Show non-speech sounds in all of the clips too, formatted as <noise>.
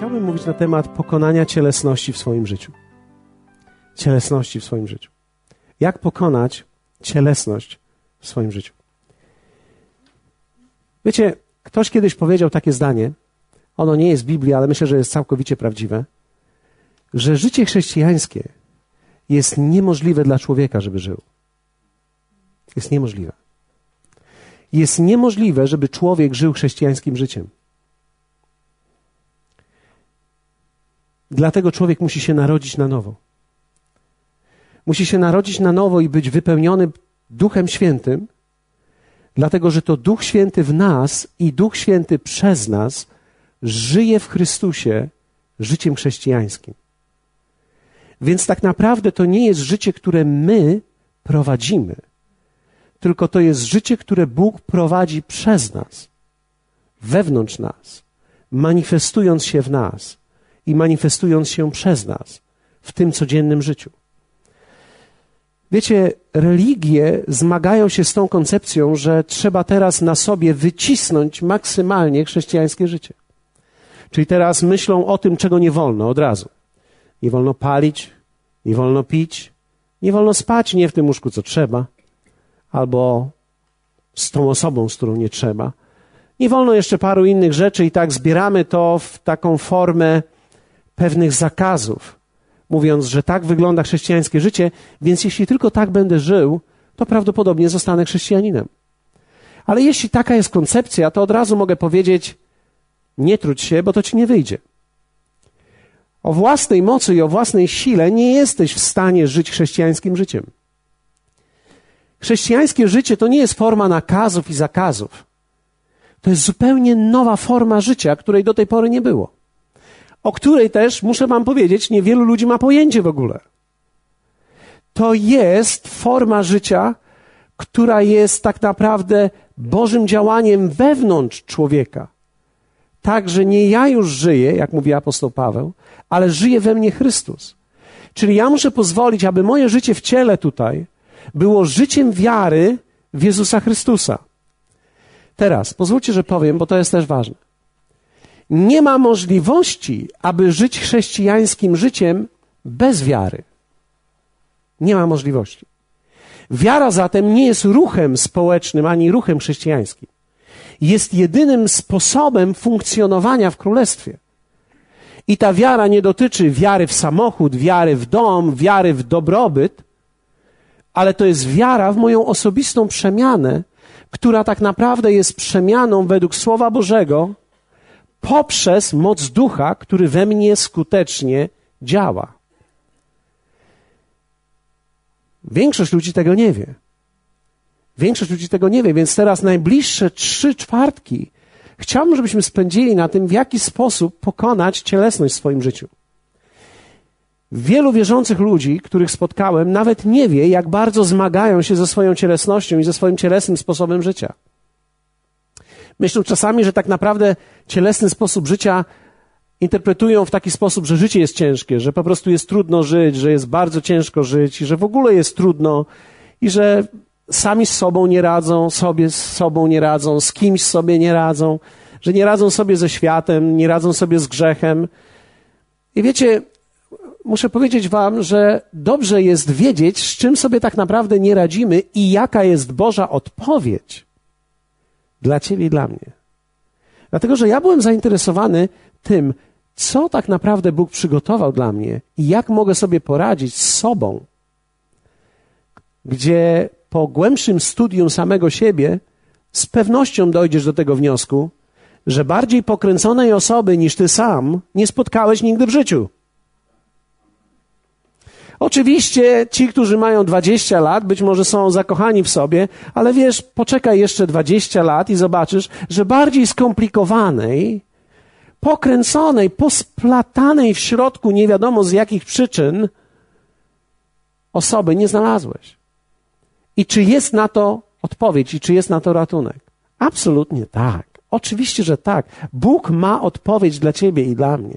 Chciałbym mówić na temat pokonania cielesności w swoim życiu. Cielesności w swoim życiu. Jak pokonać cielesność w swoim życiu? Wiecie, ktoś kiedyś powiedział takie zdanie, ono nie jest Biblia, ale myślę, że jest całkowicie prawdziwe, że życie chrześcijańskie jest niemożliwe dla człowieka, żeby żył. Jest niemożliwe. Jest niemożliwe, żeby człowiek żył chrześcijańskim życiem. Dlatego człowiek musi się narodzić na nowo. Musi się narodzić na nowo i być wypełniony Duchem Świętym, dlatego że to Duch Święty w nas i Duch Święty przez nas żyje w Chrystusie życiem chrześcijańskim. Więc tak naprawdę to nie jest życie, które my prowadzimy, tylko to jest życie, które Bóg prowadzi przez nas, wewnątrz nas, manifestując się w nas i manifestując się przez nas w tym codziennym życiu. Wiecie, religie zmagają się z tą koncepcją, że trzeba teraz na sobie wycisnąć maksymalnie chrześcijańskie życie. Czyli teraz myślą o tym, czego nie wolno od razu. Nie wolno palić, nie wolno pić, nie wolno spać nie w tym łóżku, co trzeba, albo z tą osobą, z którą nie trzeba. Nie wolno jeszcze paru innych rzeczy i tak zbieramy to w taką formę pewnych zakazów, mówiąc, że tak wygląda chrześcijańskie życie, więc jeśli tylko tak będę żył, to prawdopodobnie zostanę chrześcijaninem. Ale jeśli taka jest koncepcja, to od razu mogę powiedzieć, nie trudź się, bo to ci nie wyjdzie. O własnej mocy i o własnej sile nie jesteś w stanie żyć chrześcijańskim życiem. Chrześcijańskie życie to nie jest forma nakazów i zakazów. To jest zupełnie nowa forma życia, której do tej pory nie było. O której też, muszę Wam powiedzieć, niewielu ludzi ma pojęcie w ogóle. To jest forma życia, która jest tak naprawdę Bożym działaniem wewnątrz człowieka. Tak, że nie ja już żyję, jak mówi apostoł Paweł, ale żyje we mnie Chrystus. Czyli ja muszę pozwolić, aby moje życie w ciele tutaj było życiem wiary w Jezusa Chrystusa. Teraz, pozwólcie, że powiem, bo to jest też ważne. Nie ma możliwości, aby żyć chrześcijańskim życiem bez wiary. Nie ma możliwości. Wiara zatem nie jest ruchem społecznym ani ruchem chrześcijańskim. Jest jedynym sposobem funkcjonowania w królestwie. I ta wiara nie dotyczy wiary w samochód, wiary w dom, wiary w dobrobyt, ale to jest wiara w moją osobistą przemianę, która tak naprawdę jest przemianą według Słowa Bożego poprzez moc ducha, który we mnie skutecznie działa. Większość ludzi tego nie wie. Większość ludzi tego nie wie, więc teraz najbliższe trzy czwartki chciałbym, żebyśmy spędzili na tym, w jaki sposób pokonać cielesność w swoim życiu. Wielu wierzących ludzi, których spotkałem, nawet nie wie, jak bardzo zmagają się ze swoją cielesnością i ze swoim cielesnym sposobem życia. Myślą czasami, że tak naprawdę cielesny sposób życia interpretują w taki sposób, że życie jest ciężkie, że po prostu jest trudno żyć, że jest bardzo ciężko żyć i że w ogóle jest trudno i że sami z sobą nie radzą, sobie z sobą nie radzą, z kimś sobie nie radzą, że nie radzą sobie ze światem, nie radzą sobie z grzechem. I wiecie, muszę powiedzieć Wam, że dobrze jest wiedzieć, z czym sobie tak naprawdę nie radzimy i jaka jest Boża odpowiedź dla Ciebie i dla mnie. Dlatego, że ja byłem zainteresowany tym, co tak naprawdę Bóg przygotował dla mnie i jak mogę sobie poradzić z sobą, gdzie po głębszym studium samego siebie z pewnością dojdziesz do tego wniosku, że bardziej pokręconej osoby niż ty sam nie spotkałeś nigdy w życiu. Oczywiście ci, którzy mają 20 lat, być może są zakochani w sobie, ale wiesz, poczekaj jeszcze 20 lat i zobaczysz, że bardziej skomplikowanej, pokręconej, posplatanej w środku nie wiadomo z jakich przyczyn osoby nie znalazłeś. I czy jest na to odpowiedź i czy jest na to ratunek? Absolutnie tak. Oczywiście, że tak. Bóg ma odpowiedź dla ciebie i dla mnie.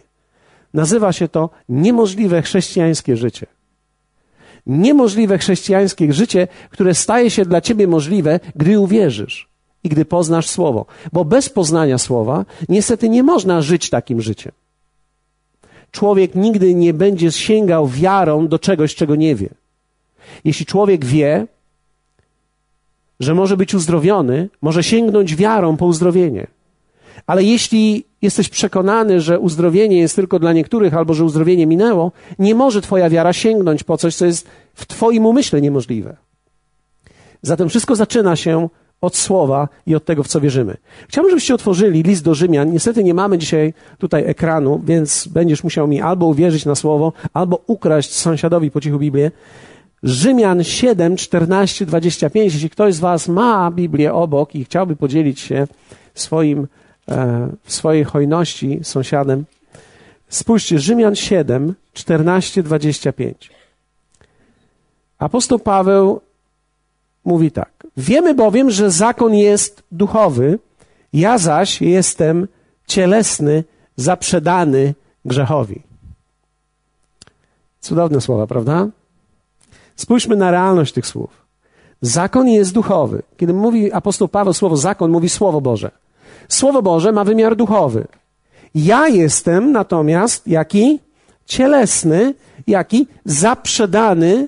Nazywa się to niemożliwe chrześcijańskie życie niemożliwe chrześcijańskie życie, które staje się dla ciebie możliwe, gdy uwierzysz i gdy poznasz Słowo. Bo bez poznania Słowa niestety nie można żyć takim życiem. człowiek nigdy nie będzie sięgał wiarą do czegoś, czego nie wie. Jeśli człowiek wie, że może być uzdrowiony, może sięgnąć wiarą po uzdrowienie. Ale jeśli jesteś przekonany, że uzdrowienie jest tylko dla niektórych, albo że uzdrowienie minęło, nie może Twoja wiara sięgnąć po coś, co jest w Twoim umyśle niemożliwe. Zatem wszystko zaczyna się od słowa i od tego, w co wierzymy. Chciałbym, żebyście otworzyli list do Rzymian. Niestety nie mamy dzisiaj tutaj ekranu, więc będziesz musiał mi albo uwierzyć na słowo, albo ukraść sąsiadowi po cichu Biblię. Rzymian 7, 14, 25. Jeśli ktoś z Was ma Biblię obok i chciałby podzielić się swoim, e, swojej hojności sąsiadem, spójrzcie, Rzymian 7, 14, 25. Apostoł Paweł mówi tak. Wiemy bowiem, że zakon jest duchowy, ja zaś jestem cielesny, zaprzedany grzechowi. Cudowne słowa, prawda? Spójrzmy na realność tych słów. Zakon jest duchowy. Kiedy mówi apostoł Paweł słowo zakon, mówi Słowo Boże. Słowo Boże ma wymiar duchowy. Ja jestem natomiast jaki? Cielesny, jaki? Zaprzedany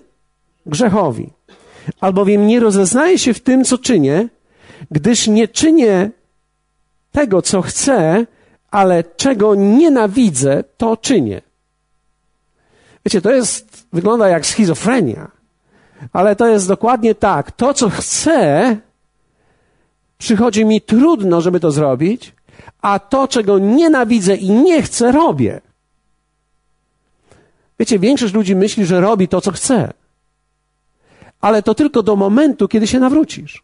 grzechowi. Albowiem nie rozeznaję się w tym, co czynię, gdyż nie czynię tego, co chcę, ale czego nienawidzę, to czynię. Wiecie, to jest, wygląda jak schizofrenia, ale to jest dokładnie tak. To, co chcę, przychodzi mi trudno, żeby to zrobić, a to, czego nienawidzę i nie chcę, robię. Wiecie, większość ludzi myśli, że robi to, co chce ale to tylko do momentu, kiedy się nawrócisz.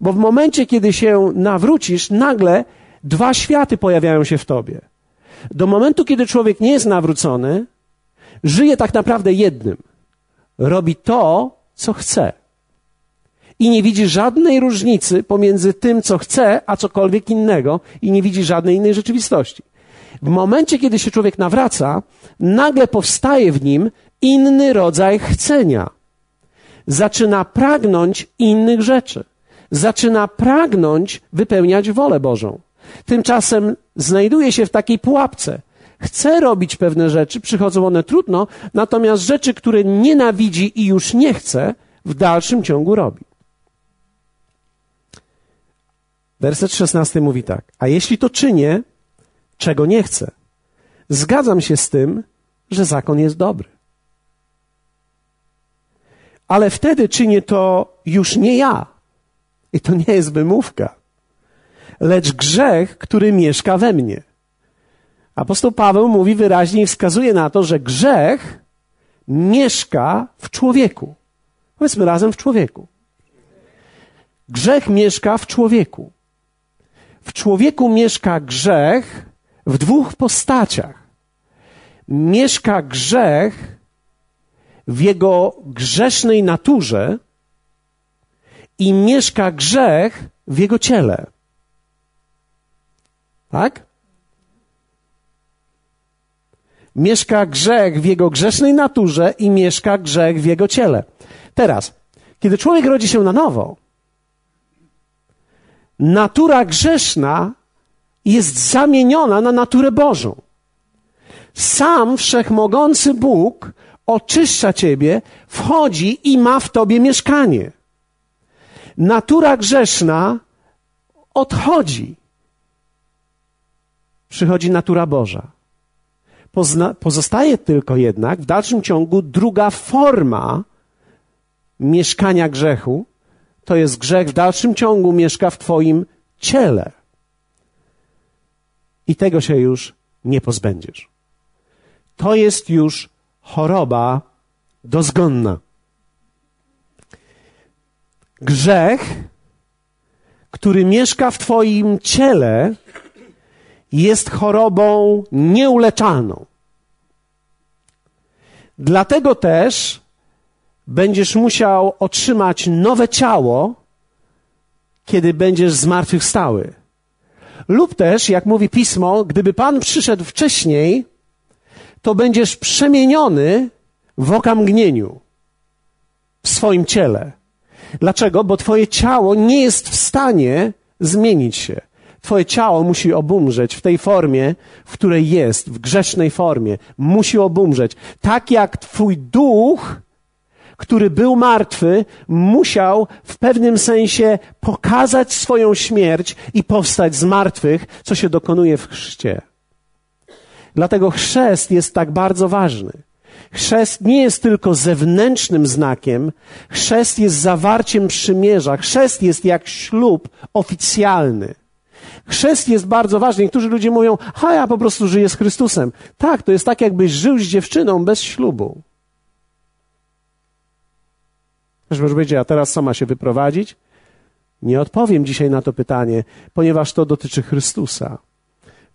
Bo w momencie, kiedy się nawrócisz, nagle dwa światy pojawiają się w tobie. Do momentu, kiedy człowiek nie jest nawrócony, żyje tak naprawdę jednym. Robi to, co chce. I nie widzi żadnej różnicy pomiędzy tym, co chce, a cokolwiek innego, i nie widzi żadnej innej rzeczywistości. W momencie, kiedy się człowiek nawraca, nagle powstaje w nim inny rodzaj chcenia zaczyna pragnąć innych rzeczy. Zaczyna pragnąć wypełniać wolę Bożą. Tymczasem znajduje się w takiej pułapce. Chce robić pewne rzeczy, przychodzą one trudno, natomiast rzeczy, które nienawidzi i już nie chce, w dalszym ciągu robi. Werset 16 mówi tak: A jeśli to czynię, czego nie chcę, zgadzam się z tym, że zakon jest dobry ale wtedy czynię to już nie ja. I to nie jest wymówka, lecz grzech, który mieszka we mnie. Apostoł Paweł mówi wyraźnie i wskazuje na to, że grzech mieszka w człowieku. Powiedzmy razem w człowieku. Grzech mieszka w człowieku. W człowieku mieszka grzech w dwóch postaciach. Mieszka grzech w jego grzesznej naturze i mieszka grzech w jego ciele. Tak? Mieszka grzech w jego grzesznej naturze i mieszka grzech w jego ciele. Teraz, kiedy człowiek rodzi się na nowo, natura grzeszna jest zamieniona na naturę Bożą. Sam wszechmogący Bóg oczyszcza ciebie, wchodzi i ma w tobie mieszkanie. Natura grzeszna odchodzi. Przychodzi natura Boża. Pozna, pozostaje tylko jednak w dalszym ciągu druga forma mieszkania grzechu. To jest grzech w dalszym ciągu mieszka w Twoim ciele. I tego się już nie pozbędziesz. To jest już choroba dozgonna. Grzech, który mieszka w Twoim ciele, jest chorobą nieuleczalną. Dlatego też będziesz musiał otrzymać nowe ciało, kiedy będziesz zmartwychwstały. Lub też, jak mówi pismo, gdyby Pan przyszedł wcześniej, to będziesz przemieniony w okamgnieniu w swoim ciele. Dlaczego? Bo twoje ciało nie jest w stanie zmienić się. Twoje ciało musi obumrzeć w tej formie, w której jest, w grzesznej formie. Musi obumrzeć. Tak jak Twój duch, który był martwy, musiał w pewnym sensie pokazać swoją śmierć i powstać z martwych, co się dokonuje w chrzcie. Dlatego chrzest jest tak bardzo ważny. Chrzest nie jest tylko zewnętrznym znakiem, chrzest jest zawarciem przymierza, chrzest jest jak ślub oficjalny. Chrzest jest bardzo ważny. Niektórzy ludzie mówią, ha, ja po prostu żyję z Chrystusem. Tak, to jest tak, jakbyś żył z dziewczyną bez ślubu. Też może powiedzieć, a teraz co ma się wyprowadzić? Nie odpowiem dzisiaj na to pytanie, ponieważ to dotyczy Chrystusa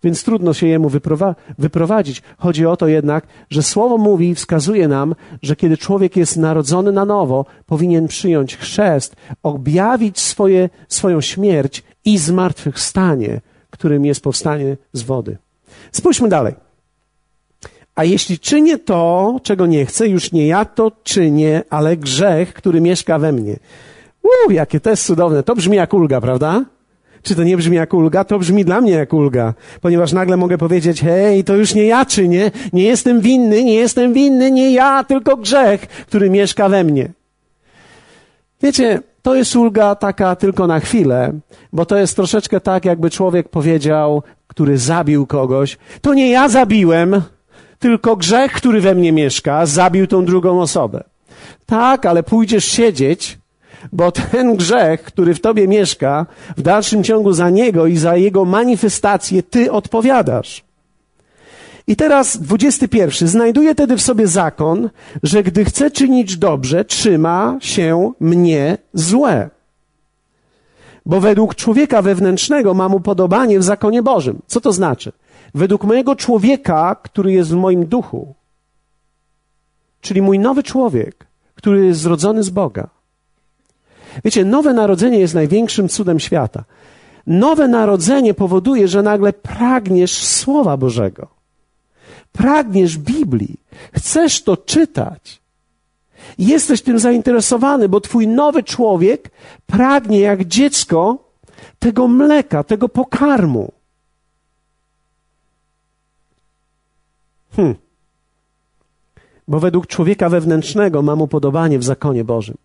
więc trudno się jemu wyprowa- wyprowadzić. Chodzi o to jednak, że Słowo mówi i wskazuje nam, że kiedy człowiek jest narodzony na nowo, powinien przyjąć chrzest, objawić swoje, swoją śmierć i zmartwychwstanie, którym jest powstanie z wody. Spójrzmy dalej. A jeśli czynię to, czego nie chcę, już nie ja to czynię, ale grzech, który mieszka we mnie. Uuu, jakie to jest cudowne. To brzmi jak ulga, prawda? Czy to nie brzmi jak ulga? To brzmi dla mnie jak ulga, ponieważ nagle mogę powiedzieć, hej, to już nie ja czynię, nie jestem winny, nie jestem winny, nie ja, tylko grzech, który mieszka we mnie. Wiecie, to jest ulga taka tylko na chwilę, bo to jest troszeczkę tak, jakby człowiek powiedział, który zabił kogoś, to nie ja zabiłem, tylko grzech, który we mnie mieszka, zabił tą drugą osobę. Tak, ale pójdziesz siedzieć bo ten grzech, który w tobie mieszka, w dalszym ciągu za niego i za jego manifestację ty odpowiadasz. I teraz dwudziesty pierwszy. Znajduje tedy w sobie zakon, że gdy chce czynić dobrze, trzyma się mnie złe. Bo według człowieka wewnętrznego mam upodobanie w zakonie Bożym. Co to znaczy? Według mojego człowieka, który jest w moim duchu, czyli mój nowy człowiek, który jest zrodzony z Boga, Wiecie, nowe narodzenie jest największym cudem świata. Nowe narodzenie powoduje, że nagle pragniesz Słowa Bożego. Pragniesz Biblii. Chcesz to czytać. Jesteś tym zainteresowany, bo twój nowy człowiek pragnie jak dziecko tego mleka, tego pokarmu. Hmm. Bo według człowieka wewnętrznego mam upodobanie w zakonie Bożym.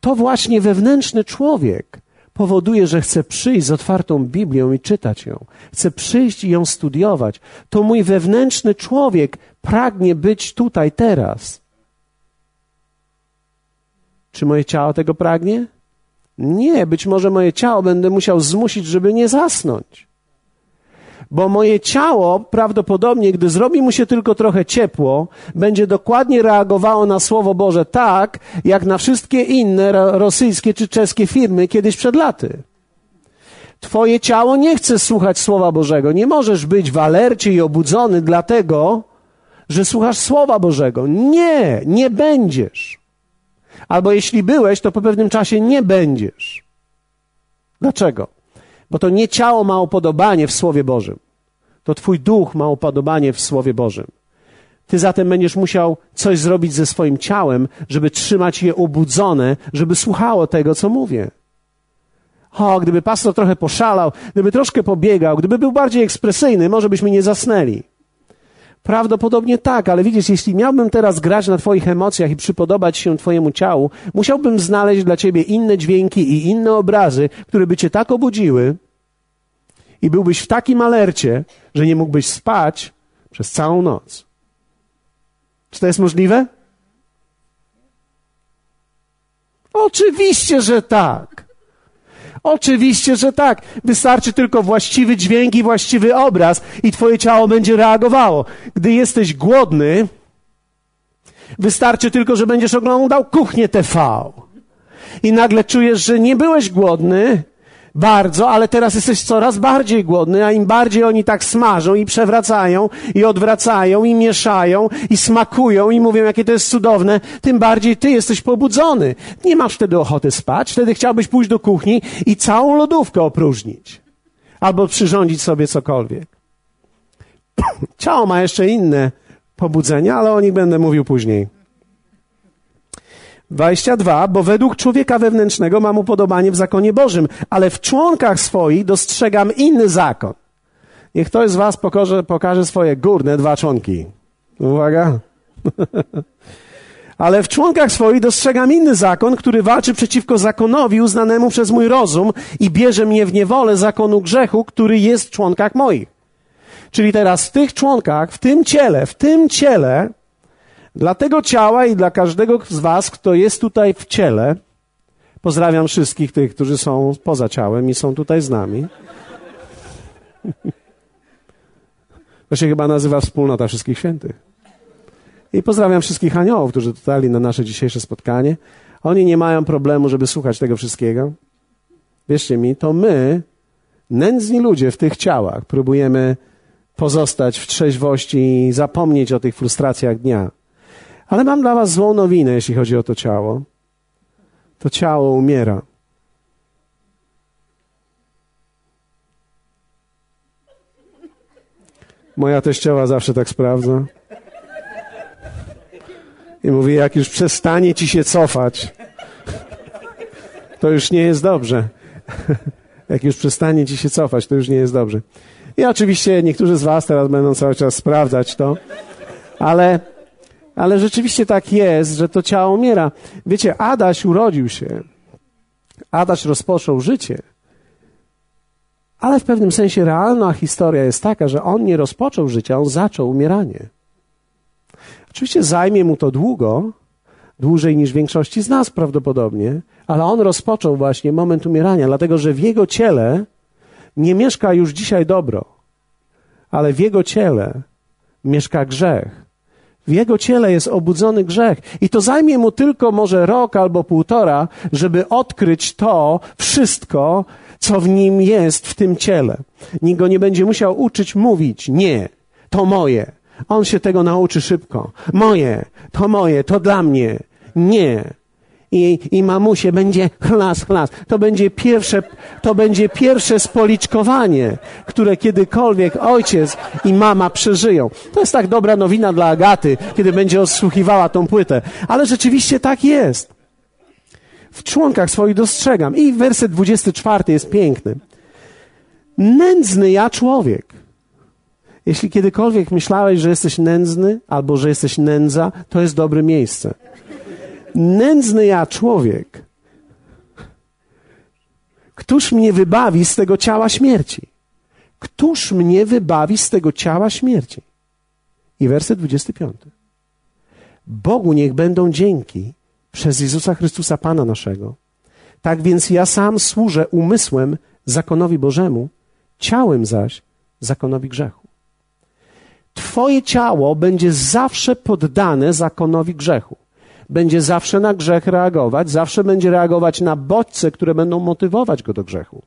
To właśnie wewnętrzny człowiek powoduje, że chce przyjść z otwartą Biblią i czytać ją. Chce przyjść i ją studiować. To mój wewnętrzny człowiek pragnie być tutaj teraz. Czy moje ciało tego pragnie? Nie, być może moje ciało będę musiał zmusić, żeby nie zasnąć bo moje ciało prawdopodobnie, gdy zrobi mu się tylko trochę ciepło, będzie dokładnie reagowało na Słowo Boże tak, jak na wszystkie inne rosyjskie czy czeskie firmy kiedyś przed laty. Twoje ciało nie chce słuchać Słowa Bożego. Nie możesz być w alercie i obudzony dlatego, że słuchasz Słowa Bożego. Nie, nie będziesz. Albo jeśli byłeś, to po pewnym czasie nie będziesz. Dlaczego? Bo to nie ciało ma upodobanie w Słowie Bożym. To Twój duch ma upodobanie w Słowie Bożym. Ty zatem będziesz musiał coś zrobić ze swoim ciałem, żeby trzymać je obudzone, żeby słuchało tego, co mówię. O, gdyby pastor trochę poszalał, gdyby troszkę pobiegał, gdyby był bardziej ekspresyjny, może byśmy nie zasnęli. Prawdopodobnie tak, ale widzisz, jeśli miałbym teraz grać na Twoich emocjach i przypodobać się Twojemu ciału, musiałbym znaleźć dla Ciebie inne dźwięki i inne obrazy, które by Cię tak obudziły i byłbyś w takim alercie, że nie mógłbyś spać przez całą noc. Czy to jest możliwe? Oczywiście, że tak. Oczywiście, że tak. Wystarczy tylko właściwy dźwięk i właściwy obraz i twoje ciało będzie reagowało. Gdy jesteś głodny, wystarczy tylko, że będziesz oglądał kuchnię TV. I nagle czujesz, że nie byłeś głodny, bardzo, ale teraz jesteś coraz bardziej głodny, a im bardziej oni tak smażą i przewracają i odwracają i mieszają i smakują i mówią, jakie to jest cudowne, tym bardziej ty jesteś pobudzony. Nie masz wtedy ochoty spać, wtedy chciałbyś pójść do kuchni i całą lodówkę opróżnić. Albo przyrządzić sobie cokolwiek. <coughs> Ciało ma jeszcze inne pobudzenia, ale o nich będę mówił później. 22, bo według człowieka wewnętrznego mam upodobanie w zakonie Bożym, ale w członkach swoich dostrzegam inny zakon. Niech ktoś z was pokaże, pokaże swoje górne dwa członki. Uwaga. <laughs> ale w członkach swoich dostrzegam inny zakon, który walczy przeciwko zakonowi uznanemu przez mój rozum i bierze mnie w niewolę zakonu grzechu, który jest w członkach moich. Czyli teraz w tych członkach, w tym ciele, w tym ciele, dla tego ciała i dla każdego z Was, kto jest tutaj w ciele, pozdrawiam wszystkich tych, którzy są poza ciałem i są tutaj z nami. To się chyba nazywa wspólnota wszystkich świętych. I pozdrawiam wszystkich aniołów, którzy dotarli na nasze dzisiejsze spotkanie. Oni nie mają problemu, żeby słuchać tego wszystkiego. Wierzcie mi, to my, nędzni ludzie w tych ciałach, próbujemy pozostać w trzeźwości i zapomnieć o tych frustracjach dnia. Ale mam dla Was złą nowinę, jeśli chodzi o to ciało. To ciało umiera. Moja teściowa zawsze tak sprawdza. I mówi, jak już przestanie ci się cofać, to już nie jest dobrze. jak już przestanie ci się cofać, to już nie jest dobrze. I oczywiście niektórzy z Was teraz będą cały czas sprawdzać to, ale, ale rzeczywiście tak jest, że to ciało umiera. Wiecie, Adaś urodził się, Adaś rozpoczął życie, ale w pewnym sensie realna historia jest taka, że on nie rozpoczął życia, on zaczął umieranie. Oczywiście zajmie mu to długo, dłużej niż większości z nas prawdopodobnie, ale on rozpoczął właśnie moment umierania, dlatego że w jego ciele nie mieszka już dzisiaj dobro, ale w jego ciele mieszka grzech. W jego ciele jest obudzony grzech. I to zajmie mu tylko może rok albo półtora, żeby odkryć to wszystko, co w nim jest w tym ciele. Nikt go nie będzie musiał uczyć mówić, nie, to moje. On się tego nauczy szybko. Moje, to moje, to dla mnie. Nie, i, i mamusie będzie chlas, chlas. To będzie pierwsze, to będzie pierwsze spoliczkowanie, które kiedykolwiek ojciec i mama przeżyją. To jest tak dobra nowina dla Agaty, kiedy będzie odsłuchiwała tą płytę. Ale rzeczywiście tak jest. W członkach swoich dostrzegam. I werset 24 jest piękny. Nędzny ja człowiek. Jeśli kiedykolwiek myślałeś, że jesteś nędzny albo że jesteś nędza, to jest dobre miejsce nędzny ja człowiek, któż mnie wybawi z tego ciała śmierci? Któż mnie wybawi z tego ciała śmierci? I werset 25. Bogu niech będą dzięki przez Jezusa Chrystusa Pana naszego. Tak więc ja sam służę umysłem zakonowi Bożemu, ciałem zaś zakonowi grzechu. Twoje ciało będzie zawsze poddane zakonowi grzechu będzie zawsze na grzech reagować, zawsze będzie reagować na bodźce, które będą motywować go do grzechu.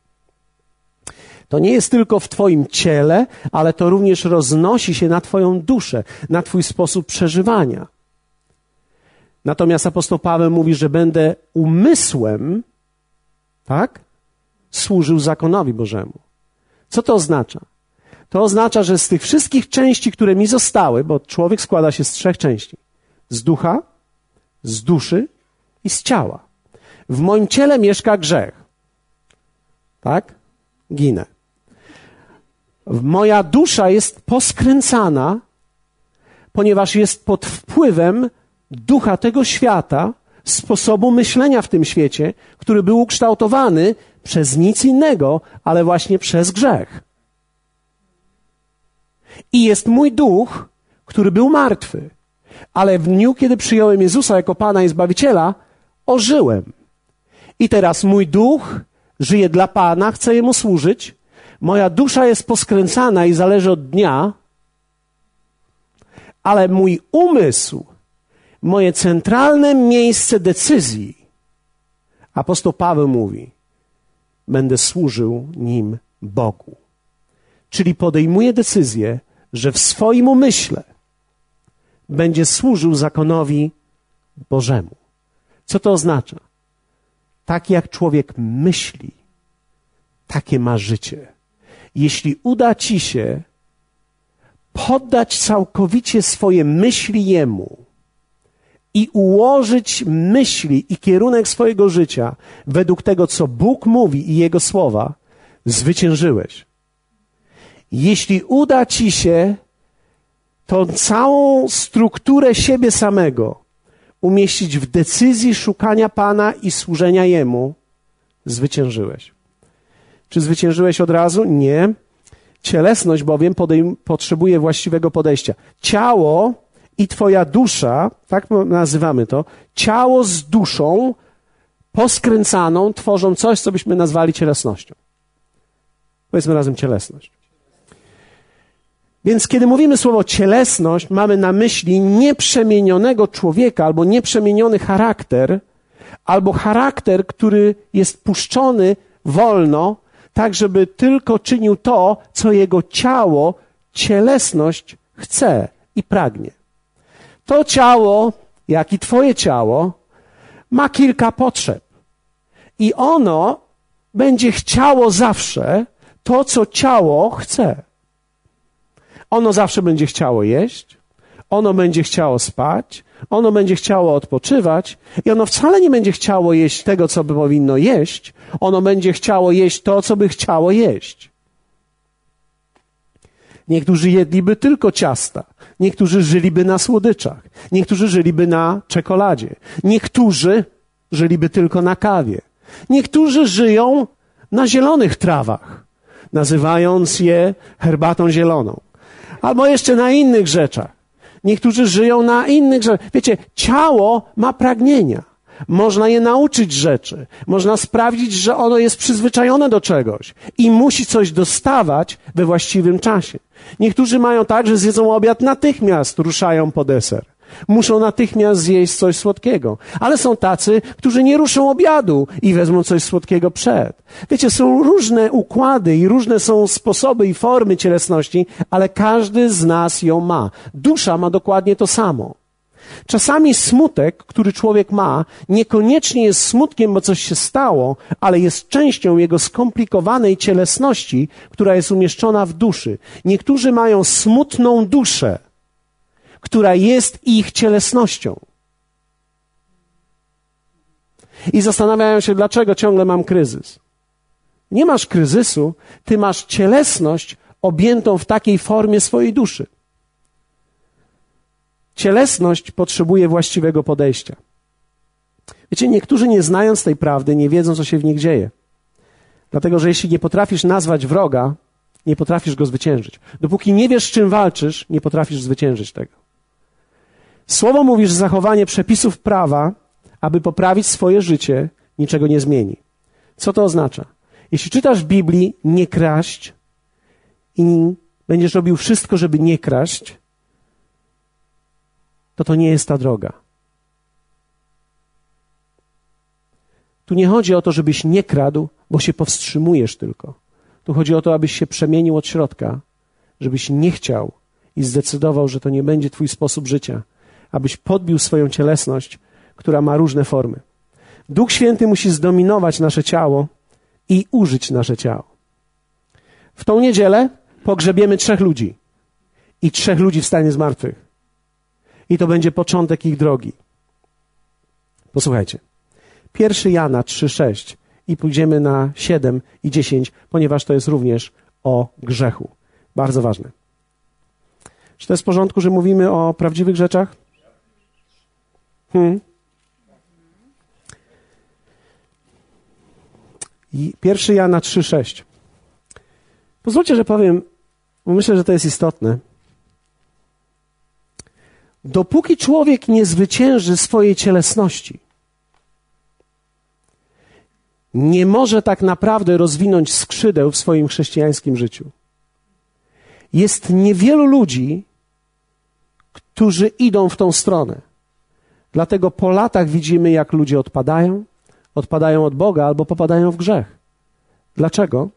To nie jest tylko w Twoim ciele, ale to również roznosi się na Twoją duszę, na Twój sposób przeżywania. Natomiast apostoł Paweł mówi, że będę umysłem, tak? Służył zakonowi Bożemu. Co to oznacza? To oznacza, że z tych wszystkich części, które mi zostały, bo człowiek składa się z trzech części: z ducha, z duszy i z ciała. W moim ciele mieszka grzech. Tak? Ginę. Moja dusza jest poskręcana, ponieważ jest pod wpływem ducha tego świata, sposobu myślenia w tym świecie, który był ukształtowany przez nic innego, ale właśnie przez grzech. I jest mój duch, który był martwy ale w dniu, kiedy przyjąłem Jezusa jako Pana i Zbawiciela, ożyłem. I teraz mój duch żyje dla Pana, chcę Jemu służyć. Moja dusza jest poskręcana i zależy od dnia, ale mój umysł, moje centralne miejsce decyzji, apostoł Paweł mówi, będę służył nim Bogu. Czyli podejmuję decyzję, że w swoim umyśle będzie służył zakonowi Bożemu. Co to oznacza? Tak jak człowiek myśli, takie ma życie. Jeśli uda ci się poddać całkowicie swoje myśli Jemu i ułożyć myśli i kierunek swojego życia według tego, co Bóg mówi i Jego słowa, zwyciężyłeś. Jeśli uda ci się tą całą strukturę siebie samego umieścić w decyzji szukania Pana i służenia Jemu, zwyciężyłeś. Czy zwyciężyłeś od razu? Nie. Cielesność bowiem podejm- potrzebuje właściwego podejścia. Ciało i Twoja dusza, tak nazywamy to, ciało z duszą poskręcaną tworzą coś, co byśmy nazwali cielesnością. Powiedzmy razem cielesność. Więc kiedy mówimy słowo cielesność, mamy na myśli nieprzemienionego człowieka albo nieprzemieniony charakter, albo charakter, który jest puszczony wolno, tak żeby tylko czynił to, co jego ciało, cielesność chce i pragnie. To ciało, jak i Twoje ciało, ma kilka potrzeb. I ono będzie chciało zawsze to, co ciało chce. Ono zawsze będzie chciało jeść, ono będzie chciało spać, ono będzie chciało odpoczywać i ono wcale nie będzie chciało jeść tego, co by powinno jeść, ono będzie chciało jeść to, co by chciało jeść. Niektórzy jedliby tylko ciasta, niektórzy żyliby na słodyczach, niektórzy żyliby na czekoladzie, niektórzy żyliby tylko na kawie, niektórzy żyją na zielonych trawach, nazywając je herbatą zieloną, albo jeszcze na innych rzeczach. Niektórzy żyją na innych rzeczach. Wiecie, ciało ma pragnienia. Można je nauczyć rzeczy. Można sprawdzić, że ono jest przyzwyczajone do czegoś i musi coś dostawać we właściwym czasie. Niektórzy mają tak, że zjedzą obiad natychmiast, ruszają po deser. Muszą natychmiast zjeść coś słodkiego. Ale są tacy, którzy nie ruszą obiadu i wezmą coś słodkiego przed. Wiecie, są różne układy i różne są sposoby i formy cielesności, ale każdy z nas ją ma. Dusza ma dokładnie to samo. Czasami smutek, który człowiek ma, niekoniecznie jest smutkiem, bo coś się stało, ale jest częścią jego skomplikowanej cielesności, która jest umieszczona w duszy. Niektórzy mają smutną duszę, która jest ich cielesnością. I zastanawiają się, dlaczego ciągle mam kryzys. Nie masz kryzysu, ty masz cielesność objętą w takiej formie swojej duszy. Cielesność potrzebuje właściwego podejścia. Wiecie, niektórzy nie znając tej prawdy, nie wiedzą, co się w nich dzieje. Dlatego, że jeśli nie potrafisz nazwać wroga, nie potrafisz go zwyciężyć. Dopóki nie wiesz, z czym walczysz, nie potrafisz zwyciężyć tego. Słowo mówi, że zachowanie przepisów prawa, aby poprawić swoje życie, niczego nie zmieni. Co to oznacza? Jeśli czytasz w Biblii nie kraść i będziesz robił wszystko, żeby nie kraść, to to nie jest ta droga. Tu nie chodzi o to, żebyś nie kradł, bo się powstrzymujesz tylko. Tu chodzi o to, abyś się przemienił od środka, żebyś nie chciał i zdecydował, że to nie będzie Twój sposób życia, abyś podbił swoją cielesność, która ma różne formy. Duch Święty musi zdominować nasze ciało i użyć nasze ciało. W tą niedzielę pogrzebiemy trzech ludzi i trzech ludzi wstanie z martwych i to będzie początek ich drogi. Posłuchajcie. Pierwszy Jana 3,6 i pójdziemy na 7 i 10, ponieważ to jest również o grzechu. Bardzo ważne. Czy to jest w porządku, że mówimy o prawdziwych rzeczach? Hmm. I pierwszy Jana 3,6. Pozwólcie, że powiem, bo myślę, że to jest istotne. Dopóki człowiek nie zwycięży swojej cielesności, nie może tak naprawdę rozwinąć skrzydeł w swoim chrześcijańskim życiu. Jest niewielu ludzi, którzy idą w tą stronę. Dlatego po latach widzimy, jak ludzie odpadają, odpadają od Boga albo popadają w grzech. Dlaczego?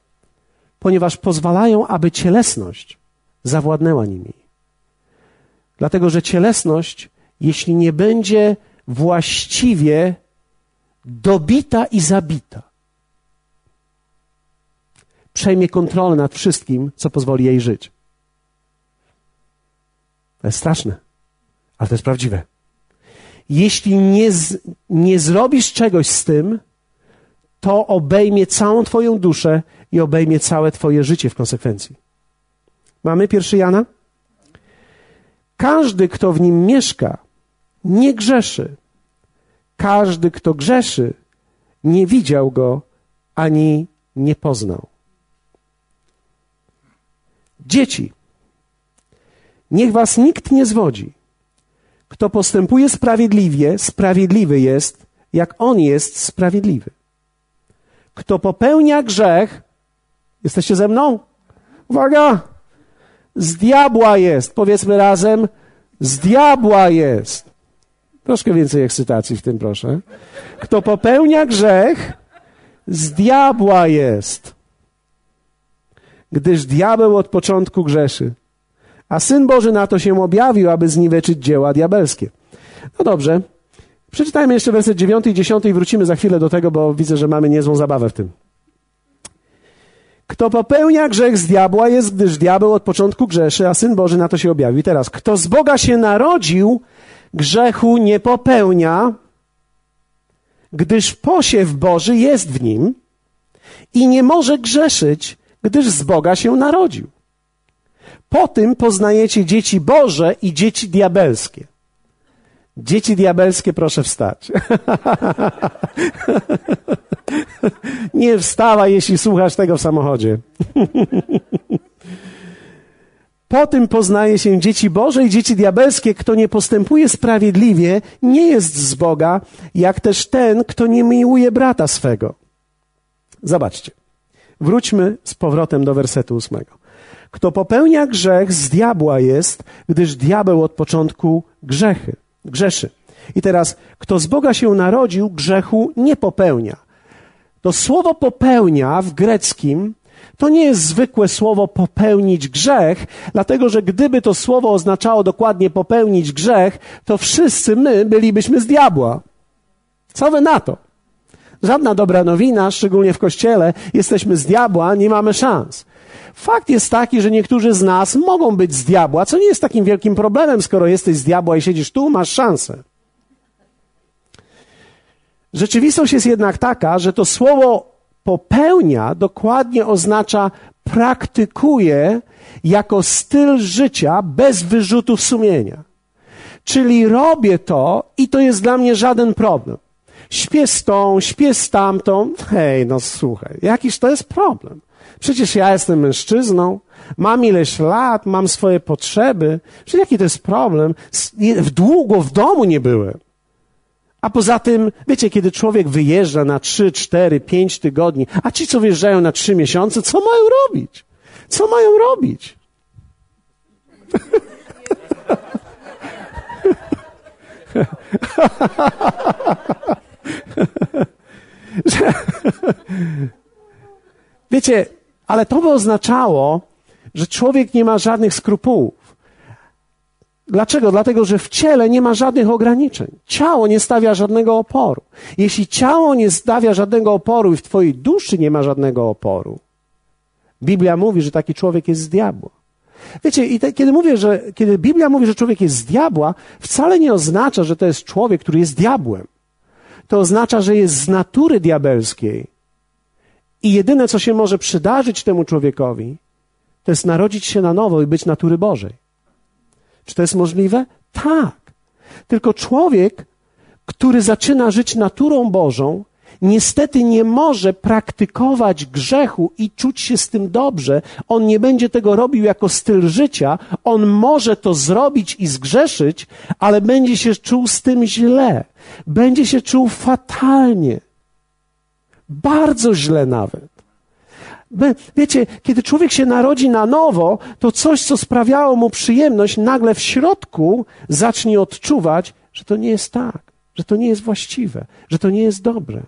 Ponieważ pozwalają, aby cielesność zawładnęła nimi. Dlatego, że cielesność, jeśli nie będzie właściwie dobita i zabita, przejmie kontrolę nad wszystkim, co pozwoli jej żyć. To jest straszne, ale to jest prawdziwe. Jeśli nie, z, nie zrobisz czegoś z tym, to obejmie całą Twoją duszę i obejmie całe Twoje życie w konsekwencji. Mamy pierwszy Jana? Każdy, kto w nim mieszka, nie grzeszy. Każdy, kto grzeszy, nie widział go ani nie poznał. Dzieci, niech was nikt nie zwodzi. Kto postępuje sprawiedliwie, sprawiedliwy jest, jak on jest sprawiedliwy. Kto popełnia grzech, jesteście ze mną? Uwaga! Z diabła jest. Powiedzmy razem, z diabła jest. Troszkę więcej ekscytacji w tym, proszę. Kto popełnia grzech, z diabła jest. Gdyż diabeł od początku grzeszy. A Syn Boży na to się objawił, aby zniweczyć dzieła diabelskie. No dobrze. Przeczytajmy jeszcze werset 9 i 10 i wrócimy za chwilę do tego, bo widzę, że mamy niezłą zabawę w tym. Kto popełnia grzech z diabła jest, gdyż diabeł od początku grzeszy, a Syn Boży na to się objawił. Teraz, kto z Boga się narodził, grzechu nie popełnia, gdyż posiew Boży jest w nim i nie może grzeszyć, gdyż z Boga się narodził. Po tym poznajecie dzieci Boże i dzieci diabelskie. Dzieci diabelskie, proszę wstać. <laughs> Nie wstawaj, jeśli słuchasz tego w samochodzie. <laughs> Po tym poznaje się dzieci Boże i dzieci diabelskie. Kto nie postępuje sprawiedliwie, nie jest z Boga, jak też ten, kto nie miłuje brata swego. Zobaczcie. Wróćmy z powrotem do wersetu ósmego. Kto popełnia grzech, z diabła jest, gdyż diabeł od początku grzechy, grzeszy. I teraz, kto z Boga się narodził, grzechu nie popełnia. To słowo popełnia w greckim to nie jest zwykłe słowo popełnić grzech, dlatego że gdyby to słowo oznaczało dokładnie popełnić grzech, to wszyscy my bylibyśmy z diabła. Co wy na to? Żadna dobra nowina, szczególnie w kościele, jesteśmy z diabła, nie mamy szans. Fakt jest taki, że niektórzy z nas mogą być z diabła, co nie jest takim wielkim problemem, skoro jesteś z diabła i siedzisz tu, masz szansę. Rzeczywistość jest jednak taka, że to słowo popełnia dokładnie oznacza praktykuje jako styl życia bez wyrzutów sumienia. Czyli robię to i to jest dla mnie żaden problem. Śpię z tą, śpię z tamtą. Hej, no słuchaj, jakiś to jest problem. Przecież ja jestem mężczyzną, mam ileś lat, mam swoje potrzeby. Przecież jaki to jest problem? W długo w domu nie byłem. A poza tym, wiecie, kiedy człowiek wyjeżdża na 3, 4, 5 tygodni, a ci, co wyjeżdżają na 3 miesiące, co mają robić? Co mają robić? <laughs> <laughs> Wiecie, ale to by oznaczało, że człowiek nie ma żadnych skrupułów. Dlaczego? Dlatego, że w ciele nie ma żadnych ograniczeń. Ciało nie stawia żadnego oporu. Jeśli ciało nie stawia żadnego oporu i w twojej duszy nie ma żadnego oporu, Biblia mówi, że taki człowiek jest z diabła. Wiecie, i te, kiedy mówię, że kiedy Biblia mówi, że człowiek jest z diabła, wcale nie oznacza, że to jest człowiek, który jest diabłem. To oznacza, że jest z natury diabelskiej. I jedyne, co się może przydarzyć temu człowiekowi, to jest narodzić się na nowo i być natury Bożej. Czy to jest możliwe? Tak. Tylko człowiek, który zaczyna żyć naturą Bożą, niestety nie może praktykować grzechu i czuć się z tym dobrze. On nie będzie tego robił jako styl życia. On może to zrobić i zgrzeszyć, ale będzie się czuł z tym źle. Będzie się czuł fatalnie. Bardzo źle nawet. Wiecie, kiedy człowiek się narodzi na nowo, to coś, co sprawiało mu przyjemność, nagle w środku zacznie odczuwać, że to nie jest tak, że to nie jest właściwe, że to nie jest dobre.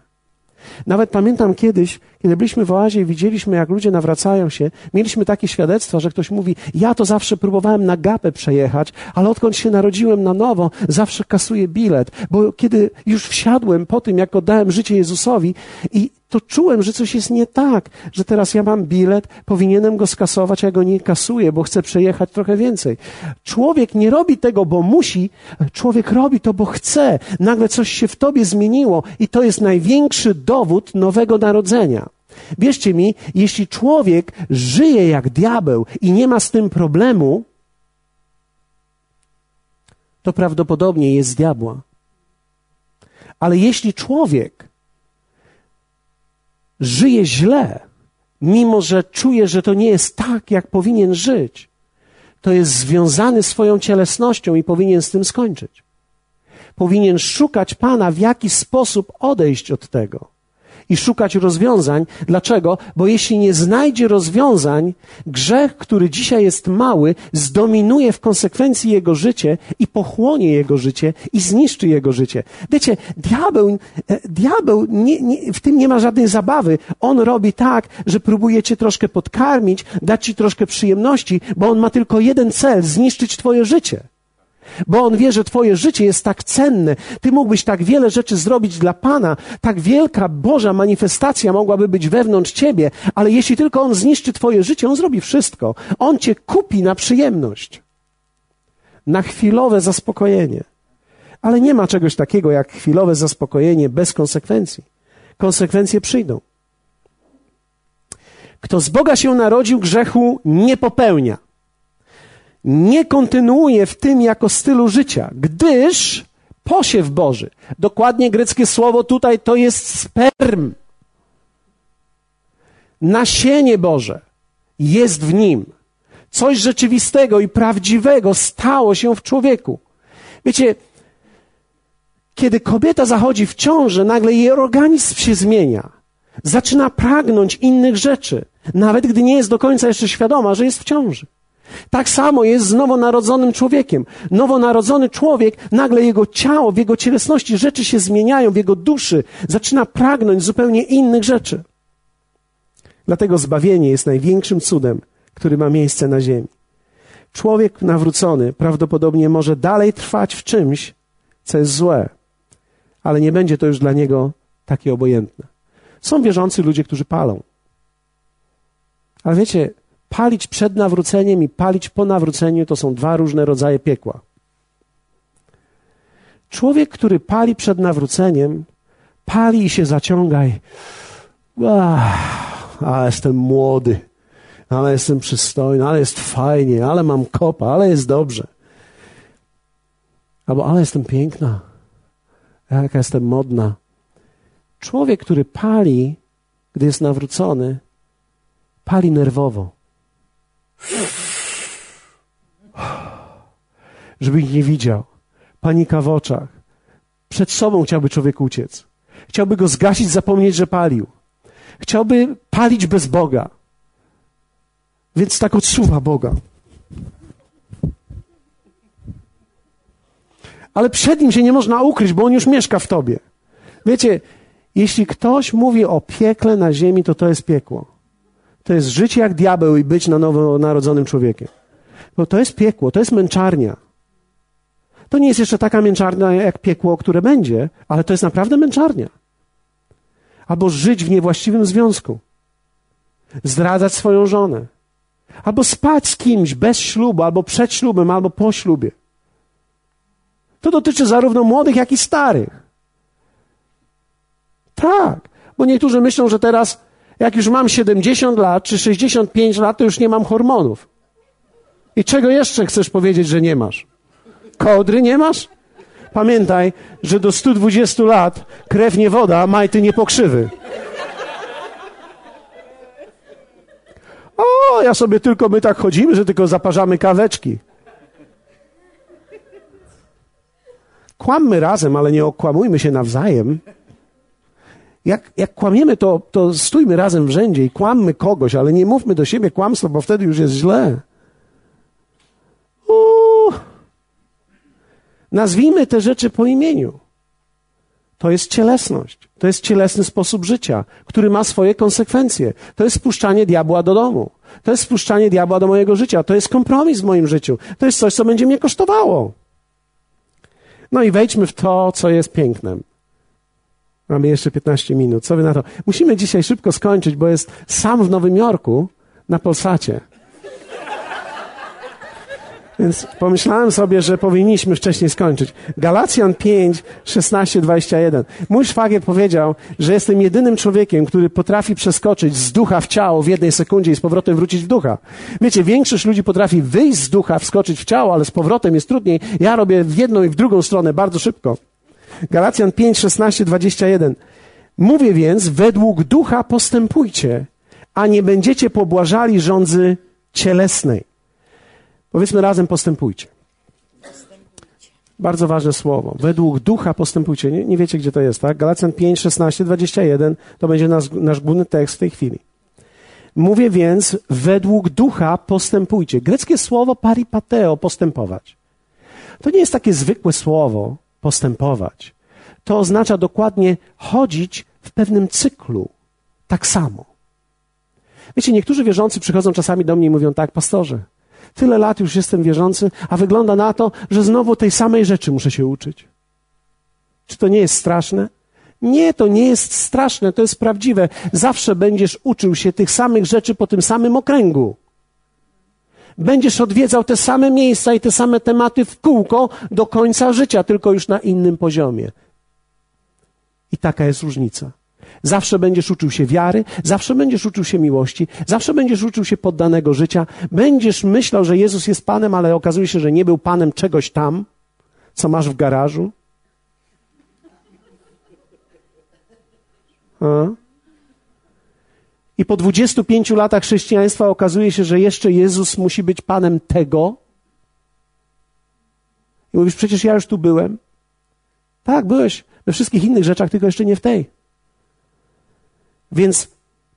Nawet pamiętam kiedyś, kiedy byliśmy w oazie i widzieliśmy, jak ludzie nawracają się, mieliśmy takie świadectwa, że ktoś mówi, ja to zawsze próbowałem na gapę przejechać, ale odkąd się narodziłem na nowo, zawsze kasuję bilet, bo kiedy już wsiadłem po tym, jak oddałem życie Jezusowi i to czułem, że coś jest nie tak, że teraz ja mam bilet, powinienem go skasować, a ja go nie kasuję, bo chcę przejechać trochę więcej. Człowiek nie robi tego, bo musi, człowiek robi to, bo chce. Nagle coś się w tobie zmieniło i to jest największy dowód nowego narodzenia. Wierzcie mi, jeśli człowiek żyje jak diabeł i nie ma z tym problemu, to prawdopodobnie jest z diabła. Ale jeśli człowiek żyje źle, mimo że czuje, że to nie jest tak, jak powinien żyć, to jest związany swoją cielesnością i powinien z tym skończyć. Powinien szukać Pana, w jaki sposób odejść od tego i szukać rozwiązań. Dlaczego? Bo jeśli nie znajdzie rozwiązań, grzech, który dzisiaj jest mały, zdominuje w konsekwencji jego życie i pochłonie jego życie i zniszczy jego życie. Wiecie, diabeł, e, diabeł nie, nie, w tym nie ma żadnej zabawy. On robi tak, że próbuje cię troszkę podkarmić, dać ci troszkę przyjemności, bo on ma tylko jeden cel zniszczyć twoje życie bo on wie, że Twoje życie jest tak cenne. Ty mógłbyś tak wiele rzeczy zrobić dla Pana, tak wielka Boża manifestacja mogłaby być wewnątrz Ciebie, ale jeśli tylko on zniszczy Twoje życie, on zrobi wszystko. On Cię kupi na przyjemność, na chwilowe zaspokojenie. Ale nie ma czegoś takiego jak chwilowe zaspokojenie bez konsekwencji. Konsekwencje przyjdą. Kto z Boga się narodził, grzechu nie popełnia nie kontynuuje w tym jako stylu życia, gdyż posiew Boży, dokładnie greckie słowo tutaj to jest sperm. Nasienie Boże jest w nim. Coś rzeczywistego i prawdziwego stało się w człowieku. Wiecie, kiedy kobieta zachodzi w ciążę, nagle jej organizm się zmienia. Zaczyna pragnąć innych rzeczy, nawet gdy nie jest do końca jeszcze świadoma, że jest w ciąży. Tak samo jest z nowonarodzonym człowiekiem. Nowonarodzony człowiek, nagle jego ciało, w jego cielesności rzeczy się zmieniają, w jego duszy zaczyna pragnąć zupełnie innych rzeczy. Dlatego zbawienie jest największym cudem, który ma miejsce na ziemi. Człowiek nawrócony prawdopodobnie może dalej trwać w czymś, co jest złe, ale nie będzie to już dla niego takie obojętne. Są wierzący ludzie, którzy palą. Ale wiecie, Palić przed nawróceniem i palić po nawróceniu to są dwa różne rodzaje piekła. Człowiek, który pali przed nawróceniem, pali i się zaciąga i ale jestem młody, ale jestem przystojny, ale jest fajnie, ale mam kopa, ale jest dobrze. Albo ale jestem piękna, jaka jestem modna. Człowiek, który pali, gdy jest nawrócony, pali nerwowo. Żeby ich nie widział. Panika w oczach. Przed sobą chciałby człowiek uciec. Chciałby go zgasić, zapomnieć, że palił. Chciałby palić bez Boga. Więc tak odsuwa Boga. Ale przed nim się nie można ukryć, bo on już mieszka w tobie. Wiecie, jeśli ktoś mówi o piekle na ziemi, to to jest piekło. To jest życie jak diabeł i być na nowo narodzonym człowiekiem. Bo to jest piekło, to jest męczarnia. To nie jest jeszcze taka męczarnia jak piekło, które będzie, ale to jest naprawdę męczarnia. Albo żyć w niewłaściwym związku. Zdradzać swoją żonę. Albo spać z kimś bez ślubu, albo przed ślubem, albo po ślubie. To dotyczy zarówno młodych, jak i starych. Tak, bo niektórzy myślą, że teraz jak już mam 70 lat czy 65 lat, to już nie mam hormonów. I czego jeszcze chcesz powiedzieć, że nie masz? Kodry nie masz? Pamiętaj, że do 120 lat krew nie woda, majty nie pokrzywy. O, ja sobie tylko, my tak chodzimy, że tylko zaparzamy kaweczki. Kłammy razem, ale nie okłamujmy się nawzajem. Jak, jak kłamiemy, to, to stójmy razem w rzędzie i kłammy kogoś, ale nie mówmy do siebie kłamstwa, bo wtedy już jest źle. Uuu. Nazwijmy te rzeczy po imieniu. To jest cielesność. To jest cielesny sposób życia, który ma swoje konsekwencje. To jest spuszczanie diabła do domu. To jest spuszczanie diabła do mojego życia. To jest kompromis w moim życiu. To jest coś, co będzie mnie kosztowało. No i wejdźmy w to, co jest pięknem. Mamy jeszcze 15 minut. Co wy na to? Musimy dzisiaj szybko skończyć, bo jest sam w Nowym Jorku na Polsacie. Więc pomyślałem sobie, że powinniśmy wcześniej skończyć. Galacjan 5, 16, 21. Mój szwagier powiedział, że jestem jedynym człowiekiem, który potrafi przeskoczyć z ducha w ciało w jednej sekundzie i z powrotem wrócić w ducha. Wiecie, większość ludzi potrafi wyjść z ducha, wskoczyć w ciało, ale z powrotem jest trudniej. Ja robię w jedną i w drugą stronę bardzo szybko. Galacjan 5, 16, 21. Mówię więc, według ducha postępujcie, a nie będziecie pobłażali rządzy cielesnej. Powiedzmy razem postępujcie. Bardzo ważne słowo. Według ducha postępujcie. Nie, nie wiecie, gdzie to jest, tak? Galacjan 5, 16, 21 to będzie nasz, nasz główny tekst w tej chwili. Mówię więc, według ducha postępujcie. Greckie słowo paripateo, postępować. To nie jest takie zwykłe słowo, postępować. To oznacza dokładnie chodzić w pewnym cyklu. Tak samo. Wiecie, niektórzy wierzący przychodzą czasami do mnie i mówią tak, pastorze, Tyle lat już jestem wierzący, a wygląda na to, że znowu tej samej rzeczy muszę się uczyć. Czy to nie jest straszne? Nie, to nie jest straszne, to jest prawdziwe. Zawsze będziesz uczył się tych samych rzeczy po tym samym okręgu. Będziesz odwiedzał te same miejsca i te same tematy w kółko do końca życia, tylko już na innym poziomie. I taka jest różnica. Zawsze będziesz uczył się wiary, zawsze będziesz uczył się miłości, zawsze będziesz uczył się poddanego życia. Będziesz myślał, że Jezus jest Panem, ale okazuje się, że nie był Panem czegoś tam, co masz w garażu. A? I po 25 latach chrześcijaństwa okazuje się, że jeszcze Jezus musi być Panem tego. I mówisz, przecież ja już tu byłem. Tak, byłeś we wszystkich innych rzeczach, tylko jeszcze nie w tej. Więc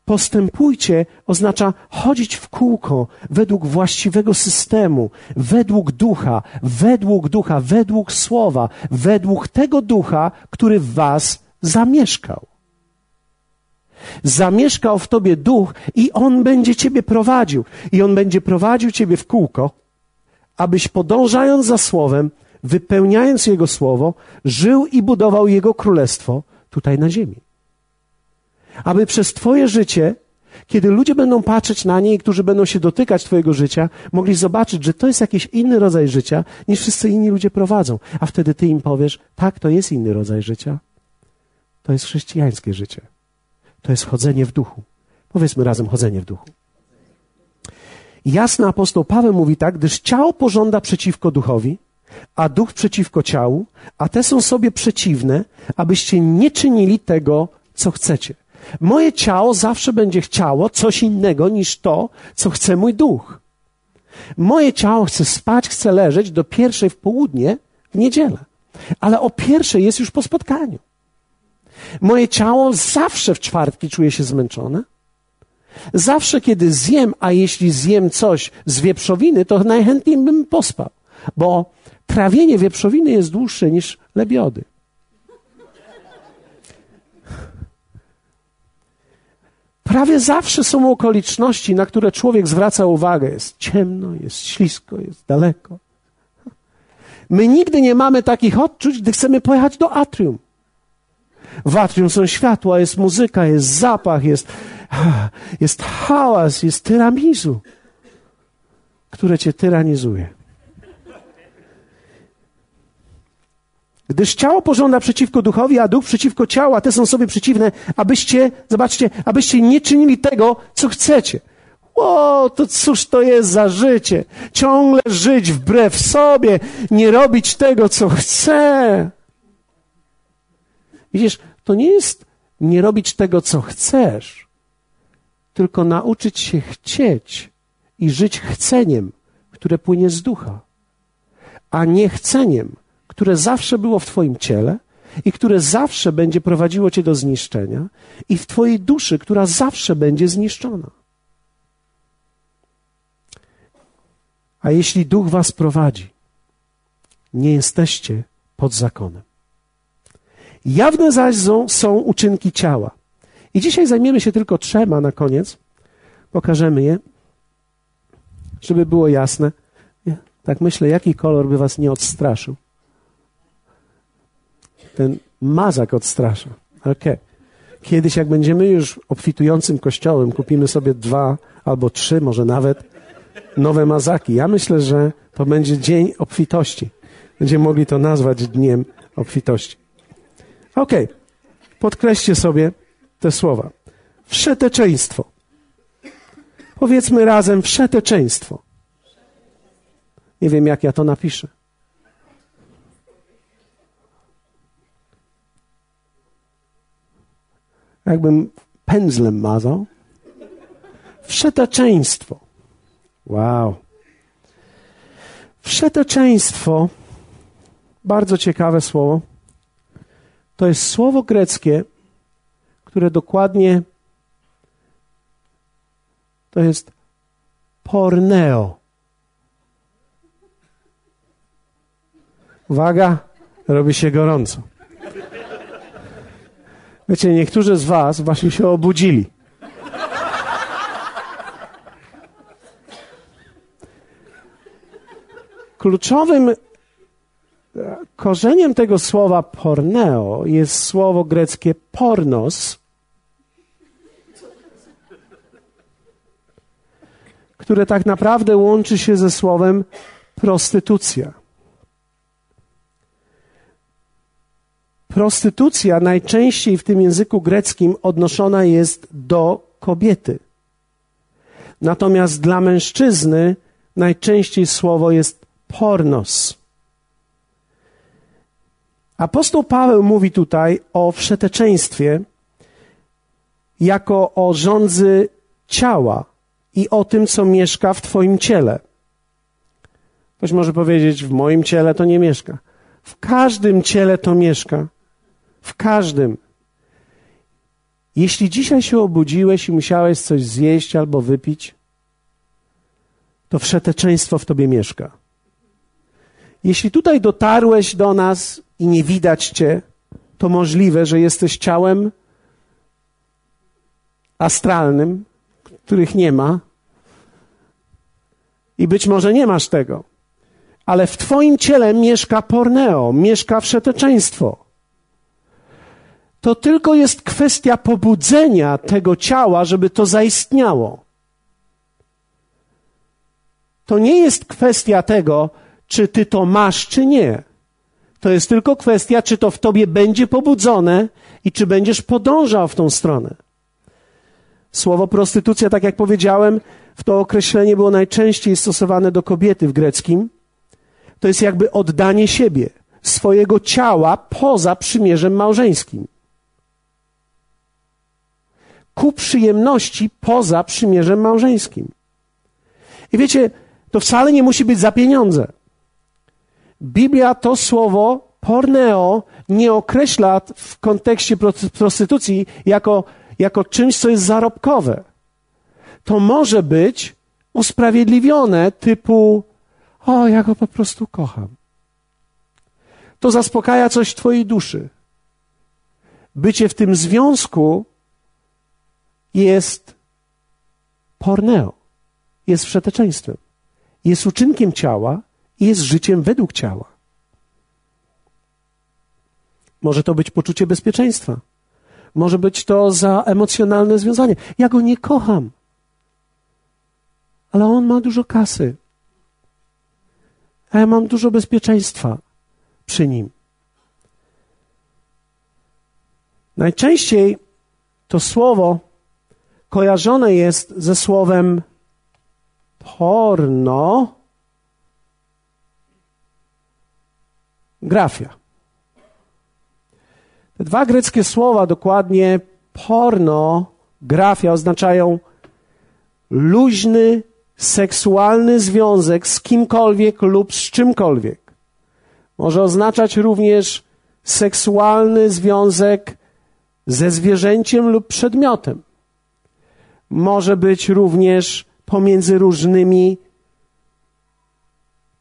postępujcie oznacza chodzić w kółko według właściwego systemu, według ducha, według ducha, według słowa, według tego ducha, który w was zamieszkał. Zamieszkał w tobie duch i on będzie ciebie prowadził. I on będzie prowadził ciebie w kółko, abyś podążając za słowem, wypełniając jego słowo, żył i budował jego królestwo tutaj na ziemi aby przez Twoje życie, kiedy ludzie będą patrzeć na nie i którzy będą się dotykać Twojego życia, mogli zobaczyć, że to jest jakiś inny rodzaj życia, niż wszyscy inni ludzie prowadzą. A wtedy Ty im powiesz, tak, to jest inny rodzaj życia. To jest chrześcijańskie życie. To jest chodzenie w duchu. Powiedzmy razem chodzenie w duchu. Jasny apostoł Paweł mówi tak, gdyż ciało pożąda przeciwko duchowi, a duch przeciwko ciału, a te są sobie przeciwne, abyście nie czynili tego, co chcecie. Moje ciało zawsze będzie chciało coś innego niż to, co chce mój duch. Moje ciało chce spać, chce leżeć do pierwszej w południe w niedzielę. Ale o pierwszej jest już po spotkaniu. Moje ciało zawsze w czwartki czuje się zmęczone. Zawsze, kiedy zjem, a jeśli zjem coś z wieprzowiny, to najchętniej bym pospał, bo trawienie wieprzowiny jest dłuższe niż lebiody. Prawie zawsze są okoliczności, na które człowiek zwraca uwagę. Jest ciemno, jest ślisko, jest daleko. My nigdy nie mamy takich odczuć, gdy chcemy pojechać do atrium. W atrium są światła, jest muzyka, jest zapach, jest, <sighs> jest hałas, jest tyramizu, które cię tyranizuje. Gdyż ciało pożąda przeciwko duchowi, a duch przeciwko ciału, a te są sobie przeciwne, abyście, zobaczcie, abyście nie czynili tego, co chcecie. O, to cóż to jest za życie? Ciągle żyć wbrew sobie, nie robić tego, co chcę. Widzisz, to nie jest nie robić tego, co chcesz, tylko nauczyć się chcieć i żyć chceniem, które płynie z ducha, a nie chceniem, które zawsze było w Twoim ciele i które zawsze będzie prowadziło Cię do zniszczenia, i w Twojej duszy, która zawsze będzie zniszczona. A jeśli duch Was prowadzi, nie jesteście pod zakonem. Jawne zaś są uczynki ciała. I dzisiaj zajmiemy się tylko trzema na koniec. Pokażemy je, żeby było jasne. Tak myślę, jaki kolor by was nie odstraszył ten mazak odstrasza. Okay. Kiedyś, jak będziemy już obfitującym kościołem, kupimy sobie dwa albo trzy, może nawet nowe mazaki. Ja myślę, że to będzie dzień obfitości. Będziemy mogli to nazwać dniem obfitości. Okej. Okay. Podkreślcie sobie te słowa. Wszeteczeństwo. Powiedzmy razem wszeteczeństwo. Nie wiem, jak ja to napiszę. Jakbym pędzlem mazał. Wszeteczeństwo. Wow. Wszeteczeństwo, bardzo ciekawe słowo. To jest słowo greckie, które dokładnie to jest porneo. Uwaga, robi się gorąco. Wiecie, niektórzy z Was właśnie się obudzili. Kluczowym korzeniem tego słowa porneo jest słowo greckie pornos, które tak naprawdę łączy się ze słowem prostytucja. Prostytucja najczęściej w tym języku greckim odnoszona jest do kobiety. Natomiast dla mężczyzny najczęściej słowo jest pornos. Apostoł Paweł mówi tutaj o wszeteczeństwie jako o rządzy ciała i o tym, co mieszka w Twoim ciele. Ktoś może powiedzieć, w moim ciele to nie mieszka. W każdym ciele to mieszka. W każdym. Jeśli dzisiaj się obudziłeś i musiałeś coś zjeść albo wypić, to wszeteczeństwo w tobie mieszka. Jeśli tutaj dotarłeś do nas i nie widać cię, to możliwe, że jesteś ciałem astralnym, których nie ma. I być może nie masz tego. Ale w twoim ciele mieszka porneo, mieszka wszeteczeństwo to tylko jest kwestia pobudzenia tego ciała, żeby to zaistniało. To nie jest kwestia tego, czy ty to masz, czy nie. To jest tylko kwestia, czy to w tobie będzie pobudzone i czy będziesz podążał w tą stronę. Słowo prostytucja, tak jak powiedziałem, w to określenie było najczęściej stosowane do kobiety w greckim. To jest jakby oddanie siebie, swojego ciała poza przymierzem małżeńskim ku przyjemności poza przymierzem małżeńskim. I wiecie, to wcale nie musi być za pieniądze. Biblia to słowo porneo nie określa w kontekście prostytucji jako, jako czymś, co jest zarobkowe. To może być usprawiedliwione typu o, ja go po prostu kocham. To zaspokaja coś w twojej duszy. Bycie w tym związku jest porneo, jest wszeteczeństwem, jest uczynkiem ciała jest życiem według ciała. Może to być poczucie bezpieczeństwa. Może być to za emocjonalne związanie. Ja go nie kocham, ale on ma dużo kasy. A ja mam dużo bezpieczeństwa przy nim. Najczęściej to słowo kojarzone jest ze słowem porno, grafia. Te dwa greckie słowa, dokładnie porno, grafia, oznaczają luźny, seksualny związek z kimkolwiek lub z czymkolwiek. Może oznaczać również seksualny związek ze zwierzęciem lub przedmiotem może być również pomiędzy różnymi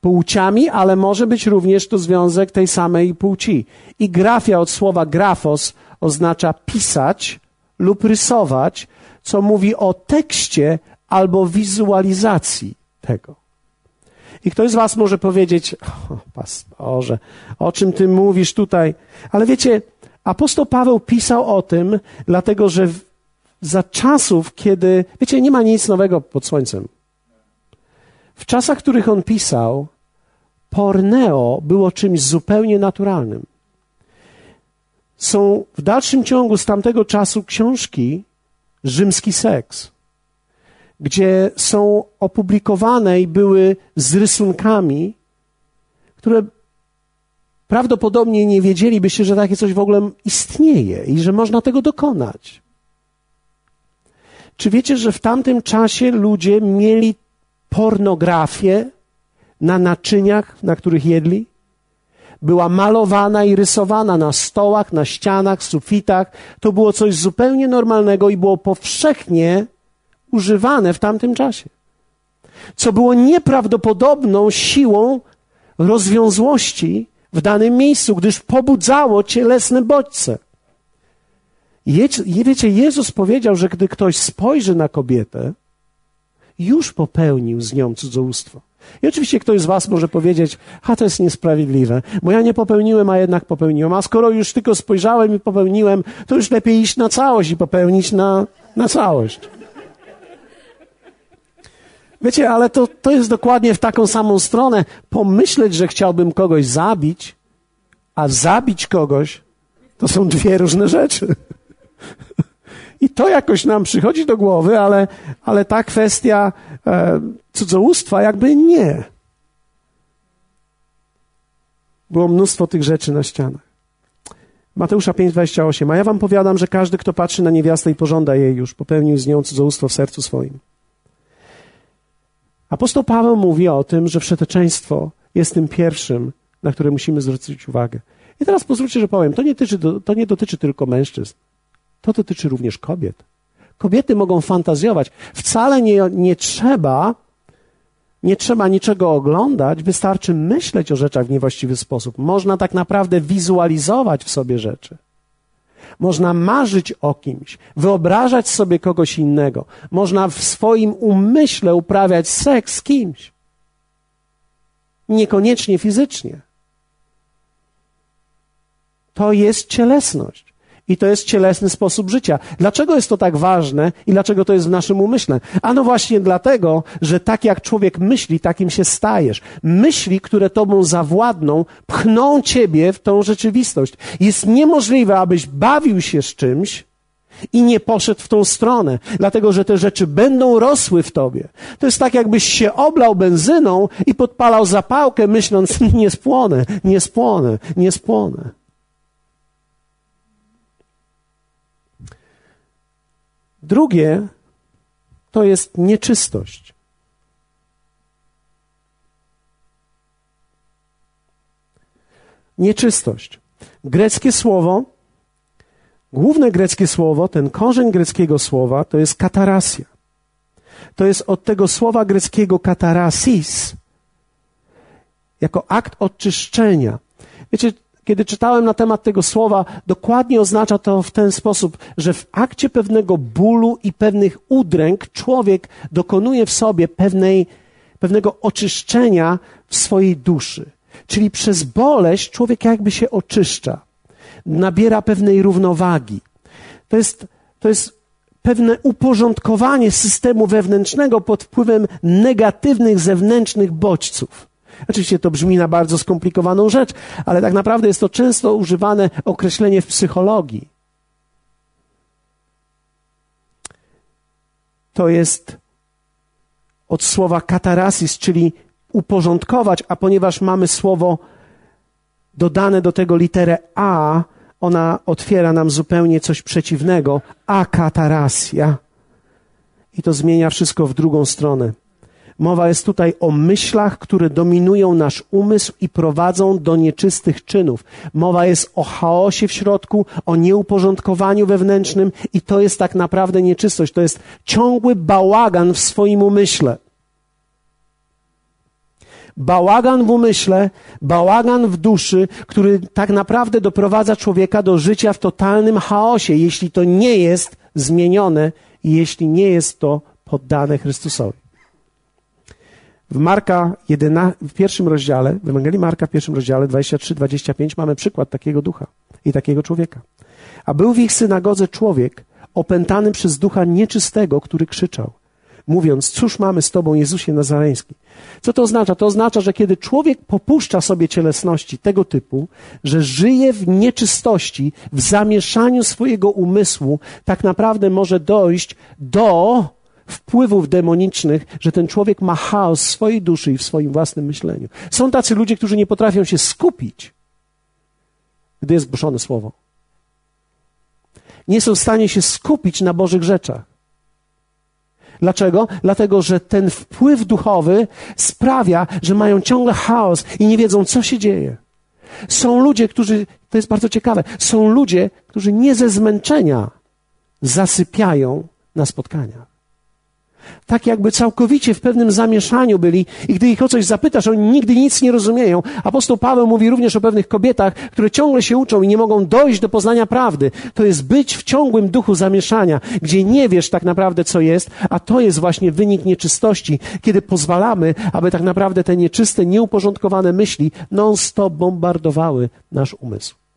płciami, ale może być również to związek tej samej płci. I grafia od słowa grafos oznacza pisać lub rysować, co mówi o tekście albo wizualizacji tego. I ktoś z Was może powiedzieć, o pastorze, o czym Ty mówisz tutaj? Ale wiecie, Apostoł Paweł pisał o tym, dlatego że za czasów, kiedy, wiecie, nie ma nic nowego pod słońcem. W czasach, których on pisał, porneo było czymś zupełnie naturalnym. Są w dalszym ciągu z tamtego czasu książki Rzymski seks, gdzie są opublikowane i były z rysunkami, które prawdopodobnie nie wiedzielibyście, że takie coś w ogóle istnieje i że można tego dokonać. Czy wiecie, że w tamtym czasie ludzie mieli pornografię na naczyniach, na których jedli? Była malowana i rysowana na stołach, na ścianach, sufitach. To było coś zupełnie normalnego i było powszechnie używane w tamtym czasie. Co było nieprawdopodobną siłą rozwiązłości w danym miejscu, gdyż pobudzało cielesne bodźce. Wiecie, Jezus powiedział, że gdy ktoś spojrzy na kobietę, już popełnił z nią cudzołóstwo. I oczywiście ktoś z Was może powiedzieć, a to jest niesprawiedliwe, bo ja nie popełniłem, a jednak popełniłem. A skoro już tylko spojrzałem i popełniłem, to już lepiej iść na całość i popełnić na, na całość. Wiecie, ale to, to jest dokładnie w taką samą stronę. Pomyśleć, że chciałbym kogoś zabić, a zabić kogoś, to są dwie różne rzeczy. I to jakoś nam przychodzi do głowy, ale, ale ta kwestia e, cudzołóstwa jakby nie. Było mnóstwo tych rzeczy na ścianach. Mateusza 5,28. A ja wam powiadam, że każdy, kto patrzy na niewiastę i pożąda jej już, popełnił z nią cudzołóstwo w sercu swoim. Apostoł Paweł mówi o tym, że wszeteczeństwo jest tym pierwszym, na które musimy zwrócić uwagę. I teraz pozwólcie, że powiem, to nie, to nie dotyczy tylko mężczyzn. To dotyczy również kobiet. Kobiety mogą fantazjować. Wcale nie, nie trzeba, nie trzeba niczego oglądać, wystarczy myśleć o rzeczach w niewłaściwy sposób. Można tak naprawdę wizualizować w sobie rzeczy. Można marzyć o kimś, wyobrażać sobie kogoś innego. Można w swoim umyśle uprawiać seks z kimś. Niekoniecznie fizycznie. To jest cielesność. I to jest cielesny sposób życia. Dlaczego jest to tak ważne i dlaczego to jest w naszym umyśle? Ano właśnie dlatego, że tak jak człowiek myśli, takim się stajesz. Myśli, które tobą zawładną, pchną ciebie w tą rzeczywistość. Jest niemożliwe, abyś bawił się z czymś, i nie poszedł w tą stronę, dlatego że te rzeczy będą rosły w tobie. To jest tak, jakbyś się oblał benzyną i podpalał zapałkę, myśląc, <laughs> nie spłonę, nie spłonę, nie spłonę. Drugie to jest nieczystość. Nieczystość. Greckie słowo, główne greckie słowo, ten korzeń greckiego słowa to jest katarasia. To jest od tego słowa greckiego katarasis, jako akt oczyszczenia. Wiecie, kiedy czytałem na temat tego słowa, dokładnie oznacza to w ten sposób, że w akcie pewnego bólu i pewnych udręk człowiek dokonuje w sobie pewnej, pewnego oczyszczenia w swojej duszy. Czyli przez boleść człowiek jakby się oczyszcza, nabiera pewnej równowagi. To jest, to jest pewne uporządkowanie systemu wewnętrznego pod wpływem negatywnych zewnętrznych bodźców. Oczywiście to brzmi na bardzo skomplikowaną rzecz, ale tak naprawdę jest to często używane określenie w psychologii. To jest od słowa katarasis, czyli uporządkować, a ponieważ mamy słowo dodane do tego literę A, ona otwiera nam zupełnie coś przeciwnego. Akatarasia. I to zmienia wszystko w drugą stronę. Mowa jest tutaj o myślach, które dominują nasz umysł i prowadzą do nieczystych czynów. Mowa jest o chaosie w środku, o nieuporządkowaniu wewnętrznym i to jest tak naprawdę nieczystość. To jest ciągły bałagan w swoim umyśle. Bałagan w umyśle, bałagan w duszy, który tak naprawdę doprowadza człowieka do życia w totalnym chaosie, jeśli to nie jest zmienione i jeśli nie jest to poddane Chrystusowi. W Marka 11, w pierwszym rozdziale, w Ewangelii Marka w pierwszym rozdziale 23-25 mamy przykład takiego ducha. i takiego człowieka. A był w ich synagodze człowiek opętany przez ducha nieczystego, który krzyczał, mówiąc, cóż mamy z Tobą, Jezusie Nazareński? Co to oznacza? To oznacza, że kiedy człowiek popuszcza sobie cielesności tego typu, że żyje w nieczystości, w zamieszaniu swojego umysłu, tak naprawdę może dojść do wpływów demonicznych, że ten człowiek ma chaos w swojej duszy i w swoim własnym myśleniu. Są tacy ludzie, którzy nie potrafią się skupić, gdy jest głoszone słowo. Nie są w stanie się skupić na Bożych rzeczach. Dlaczego? Dlatego, że ten wpływ duchowy sprawia, że mają ciągle chaos i nie wiedzą, co się dzieje. Są ludzie, którzy, to jest bardzo ciekawe, są ludzie, którzy nie ze zmęczenia zasypiają na spotkaniach tak jakby całkowicie w pewnym zamieszaniu byli i gdy ich o coś zapytasz, oni nigdy nic nie rozumieją. Apostoł Paweł mówi również o pewnych kobietach, które ciągle się uczą i nie mogą dojść do poznania prawdy. To jest być w ciągłym duchu zamieszania, gdzie nie wiesz tak naprawdę, co jest, a to jest właśnie wynik nieczystości, kiedy pozwalamy, aby tak naprawdę te nieczyste, nieuporządkowane myśli non-stop bombardowały nasz umysł.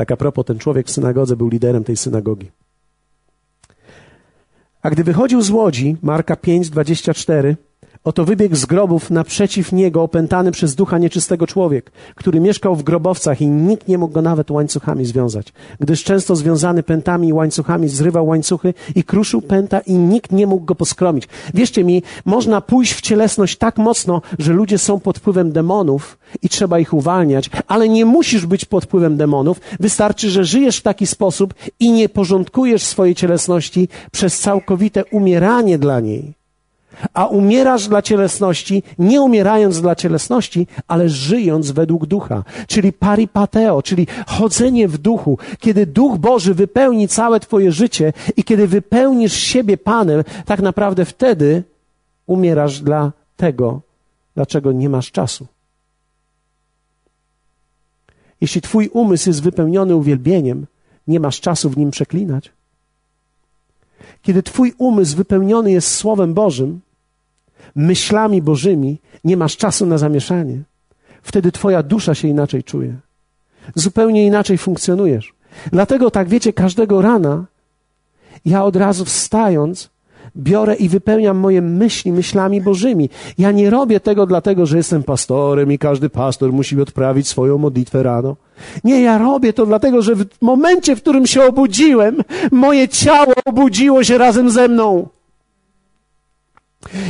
Tak a propos, ten człowiek w synagodze był liderem tej synagogi. A gdy wychodził z łodzi, Marka 5, 24, Oto wybiegł z grobów naprzeciw niego opętany przez ducha nieczystego człowiek, który mieszkał w grobowcach i nikt nie mógł go nawet łańcuchami związać, gdyż często związany pętami i łańcuchami zrywał łańcuchy i kruszył pęta i nikt nie mógł go poskromić. Wierzcie mi, można pójść w cielesność tak mocno, że ludzie są pod wpływem demonów i trzeba ich uwalniać, ale nie musisz być pod wpływem demonów. Wystarczy, że żyjesz w taki sposób i nie porządkujesz swojej cielesności przez całkowite umieranie dla niej a umierasz dla cielesności, nie umierając dla cielesności, ale żyjąc według ducha, czyli paripateo, czyli chodzenie w duchu. Kiedy duch Boży wypełni całe Twoje życie i kiedy wypełnisz siebie Panem, tak naprawdę wtedy umierasz dla tego, dlaczego nie masz czasu. Jeśli Twój umysł jest wypełniony uwielbieniem, nie masz czasu w nim przeklinać. Kiedy Twój umysł wypełniony jest Słowem Bożym, myślami Bożymi, nie masz czasu na zamieszanie. Wtedy Twoja dusza się inaczej czuje. Zupełnie inaczej funkcjonujesz. Dlatego tak wiecie, każdego rana ja od razu wstając biorę i wypełniam moje myśli myślami Bożymi. Ja nie robię tego dlatego, że jestem pastorem i każdy pastor musi odprawić swoją modlitwę rano. Nie, ja robię to dlatego, że w momencie, w którym się obudziłem, moje ciało obudziło się razem ze mną.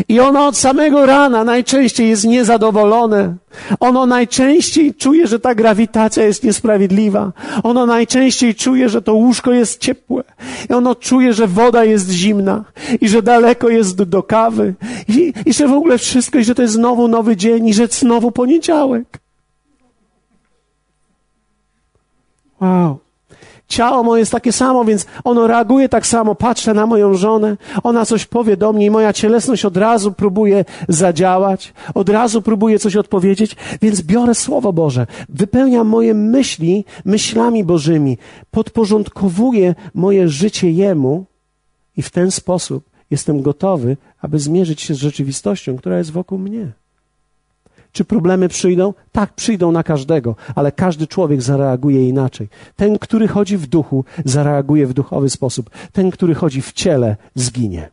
I ono od samego rana najczęściej jest niezadowolone. Ono najczęściej czuje, że ta grawitacja jest niesprawiedliwa. Ono najczęściej czuje, że to łóżko jest ciepłe. I ono czuje, że woda jest zimna. I że daleko jest do kawy. I, i że w ogóle wszystko, i że to jest znowu nowy dzień. I że znowu poniedziałek. Wow. Ciało moje jest takie samo, więc ono reaguje tak samo. Patrzę na moją żonę, ona coś powie do mnie i moja cielesność od razu próbuje zadziałać, od razu próbuje coś odpowiedzieć, więc biorę Słowo Boże, wypełniam moje myśli myślami Bożymi, podporządkowuję moje życie Jemu i w ten sposób jestem gotowy, aby zmierzyć się z rzeczywistością, która jest wokół mnie. Czy problemy przyjdą? Tak, przyjdą na każdego, ale każdy człowiek zareaguje inaczej. Ten, który chodzi w duchu, zareaguje w duchowy sposób. Ten, który chodzi w ciele, zginie.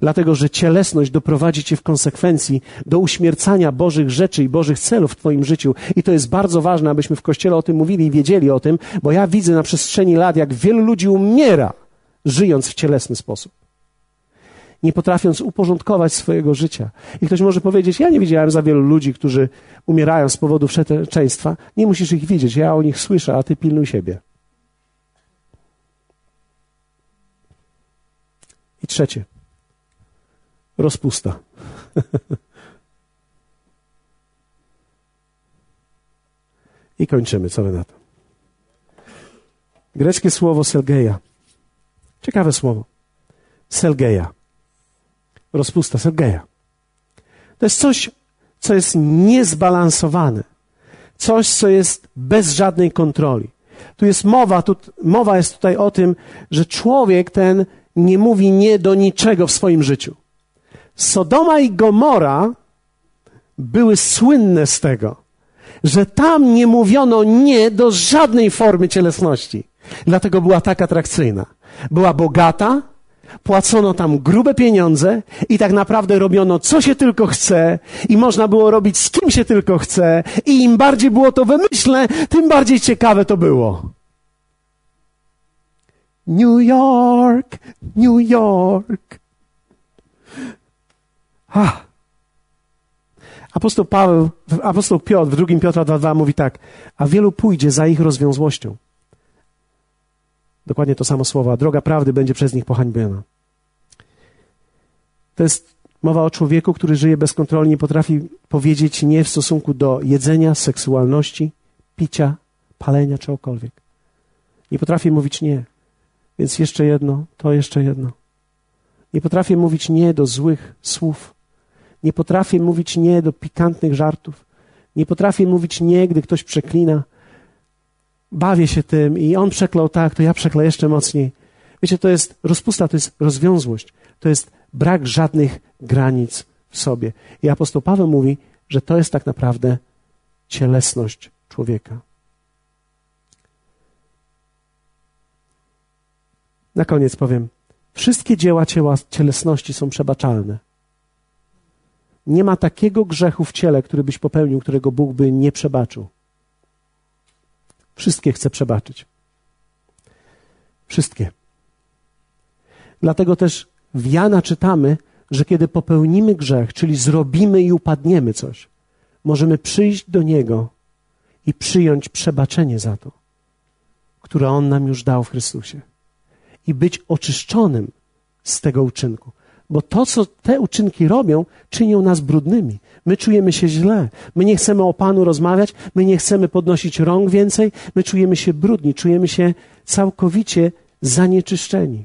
Dlatego, że cielesność doprowadzi cię w konsekwencji do uśmiercania Bożych rzeczy i Bożych celów w Twoim życiu. I to jest bardzo ważne, abyśmy w kościele o tym mówili i wiedzieli o tym, bo ja widzę na przestrzeni lat, jak wielu ludzi umiera, żyjąc w cielesny sposób nie potrafiąc uporządkować swojego życia. I ktoś może powiedzieć: Ja nie widziałem za wielu ludzi, którzy umierają z powodu wszeteczeństwa. Nie musisz ich widzieć, ja o nich słyszę, a ty pilnuj siebie. I trzecie. Rozpusta. <laughs> I kończymy, co wy na to. Greckie słowo selgeja. Ciekawe słowo. Selgeja rozpusta Sergeja. To jest coś, co jest niezbalansowane. Coś, co jest bez żadnej kontroli. Tu jest mowa, tu, mowa jest tutaj o tym, że człowiek ten nie mówi nie do niczego w swoim życiu. Sodoma i Gomora były słynne z tego, że tam nie mówiono nie do żadnej formy cielesności. Dlatego była tak atrakcyjna. Była bogata, płacono tam grube pieniądze i tak naprawdę robiono co się tylko chce i można było robić z kim się tylko chce i im bardziej było to wymyślne, tym bardziej ciekawe to było. New York, New York. Ah. Apostoł Paweł, apostoł Piotr w 2 Piotra 2.2 mówi tak, a wielu pójdzie za ich rozwiązłością. Dokładnie to samo słowo, a droga prawdy będzie przez nich pohańbiona. To jest mowa o człowieku, który żyje bez kontroli, nie potrafi powiedzieć nie w stosunku do jedzenia, seksualności, picia, palenia, czegokolwiek. Nie potrafi mówić nie. Więc jeszcze jedno, to jeszcze jedno. Nie potrafię mówić nie do złych słów. Nie potrafię mówić nie do pikantnych żartów. Nie potrafię mówić nie, gdy ktoś przeklina. Bawię się tym i on przeklął tak, to ja przeklę jeszcze mocniej. Wiecie, to jest rozpusta, to jest rozwiązłość. To jest brak żadnych granic w sobie. I apostoł Paweł mówi, że to jest tak naprawdę cielesność człowieka. Na koniec powiem, wszystkie dzieła cielesności są przebaczalne. Nie ma takiego grzechu w ciele, który byś popełnił, którego Bóg by nie przebaczył. Wszystkie chce przebaczyć. Wszystkie. Dlatego też w Jana czytamy, że kiedy popełnimy grzech, czyli zrobimy i upadniemy coś, możemy przyjść do Niego i przyjąć przebaczenie za to, które On nam już dał w Chrystusie i być oczyszczonym z tego uczynku. Bo to, co te uczynki robią, czynią nas brudnymi. My czujemy się źle. My nie chcemy o Panu rozmawiać, my nie chcemy podnosić rąk więcej, my czujemy się brudni, czujemy się całkowicie zanieczyszczeni.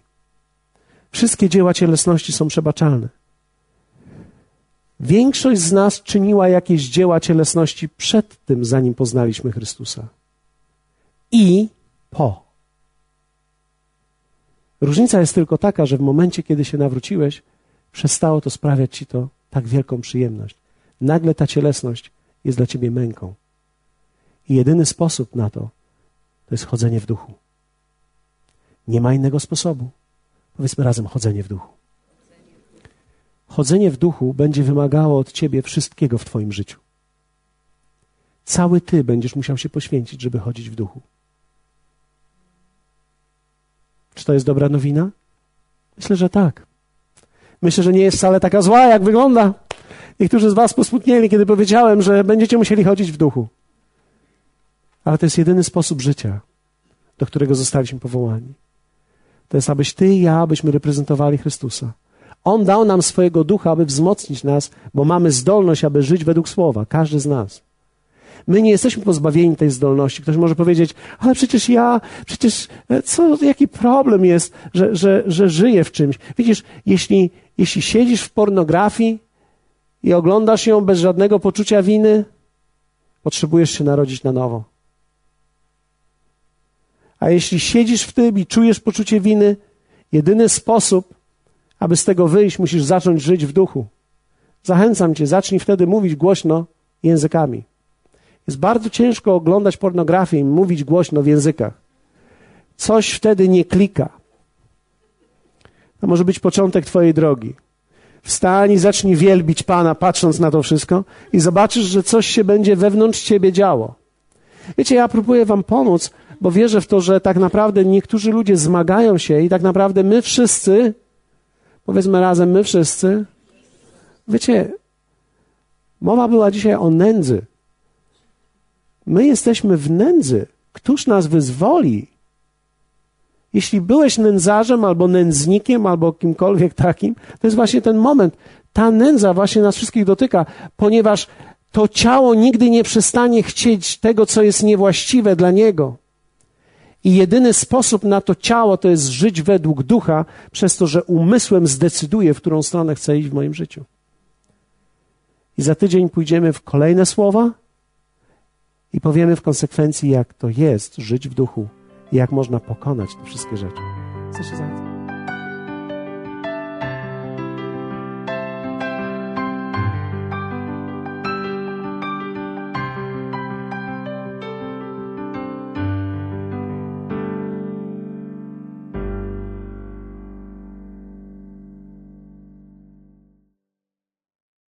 Wszystkie dzieła cielesności są przebaczalne. Większość z nas czyniła jakieś dzieła cielesności przed tym, zanim poznaliśmy Chrystusa. I po. Różnica jest tylko taka, że w momencie, kiedy się nawróciłeś, przestało to sprawiać ci to tak wielką przyjemność. Nagle ta cielesność jest dla ciebie męką. I jedyny sposób na to to jest chodzenie w duchu. Nie ma innego sposobu. Powiedzmy razem chodzenie w duchu. Chodzenie w duchu będzie wymagało od ciebie wszystkiego w twoim życiu. Cały ty będziesz musiał się poświęcić, żeby chodzić w duchu. Czy to jest dobra nowina? Myślę, że tak. Myślę, że nie jest wcale taka zła, jak wygląda. Niektórzy z Was posmutnieli, kiedy powiedziałem, że będziecie musieli chodzić w duchu. Ale to jest jedyny sposób życia, do którego zostaliśmy powołani. To jest, abyś Ty i ja, abyśmy reprezentowali Chrystusa. On dał nam swojego ducha, aby wzmocnić nas, bo mamy zdolność, aby żyć według słowa, każdy z nas. My nie jesteśmy pozbawieni tej zdolności. Ktoś może powiedzieć, ale przecież ja, przecież e, co, jaki problem jest, że, że, że żyję w czymś. Widzisz, jeśli, jeśli siedzisz w pornografii i oglądasz ją bez żadnego poczucia winy, potrzebujesz się narodzić na nowo. A jeśli siedzisz w tym i czujesz poczucie winy, jedyny sposób, aby z tego wyjść, musisz zacząć żyć w duchu. Zachęcam cię, zacznij wtedy mówić głośno językami. Jest bardzo ciężko oglądać pornografię i mówić głośno w językach. Coś wtedy nie klika. To może być początek Twojej drogi. Wstań i zacznij wielbić Pana, patrząc na to wszystko, i zobaczysz, że coś się będzie wewnątrz Ciebie działo. Wiecie, ja próbuję Wam pomóc, bo wierzę w to, że tak naprawdę niektórzy ludzie zmagają się i tak naprawdę my wszyscy, powiedzmy razem, my wszyscy, wiecie, mowa była dzisiaj o nędzy. My jesteśmy w nędzy. Któż nas wyzwoli? Jeśli byłeś nędzarzem, albo nędznikiem, albo kimkolwiek takim, to jest właśnie ten moment. Ta nędza właśnie nas wszystkich dotyka, ponieważ to ciało nigdy nie przestanie chcieć tego, co jest niewłaściwe dla niego. I jedyny sposób na to ciało to jest żyć według ducha, przez to, że umysłem zdecyduje, w którą stronę chcę iść w moim życiu. I za tydzień pójdziemy w kolejne słowa, i powiemy w konsekwencji, jak to jest żyć w duchu jak można pokonać te wszystkie rzeczy. Chcesz się zająć?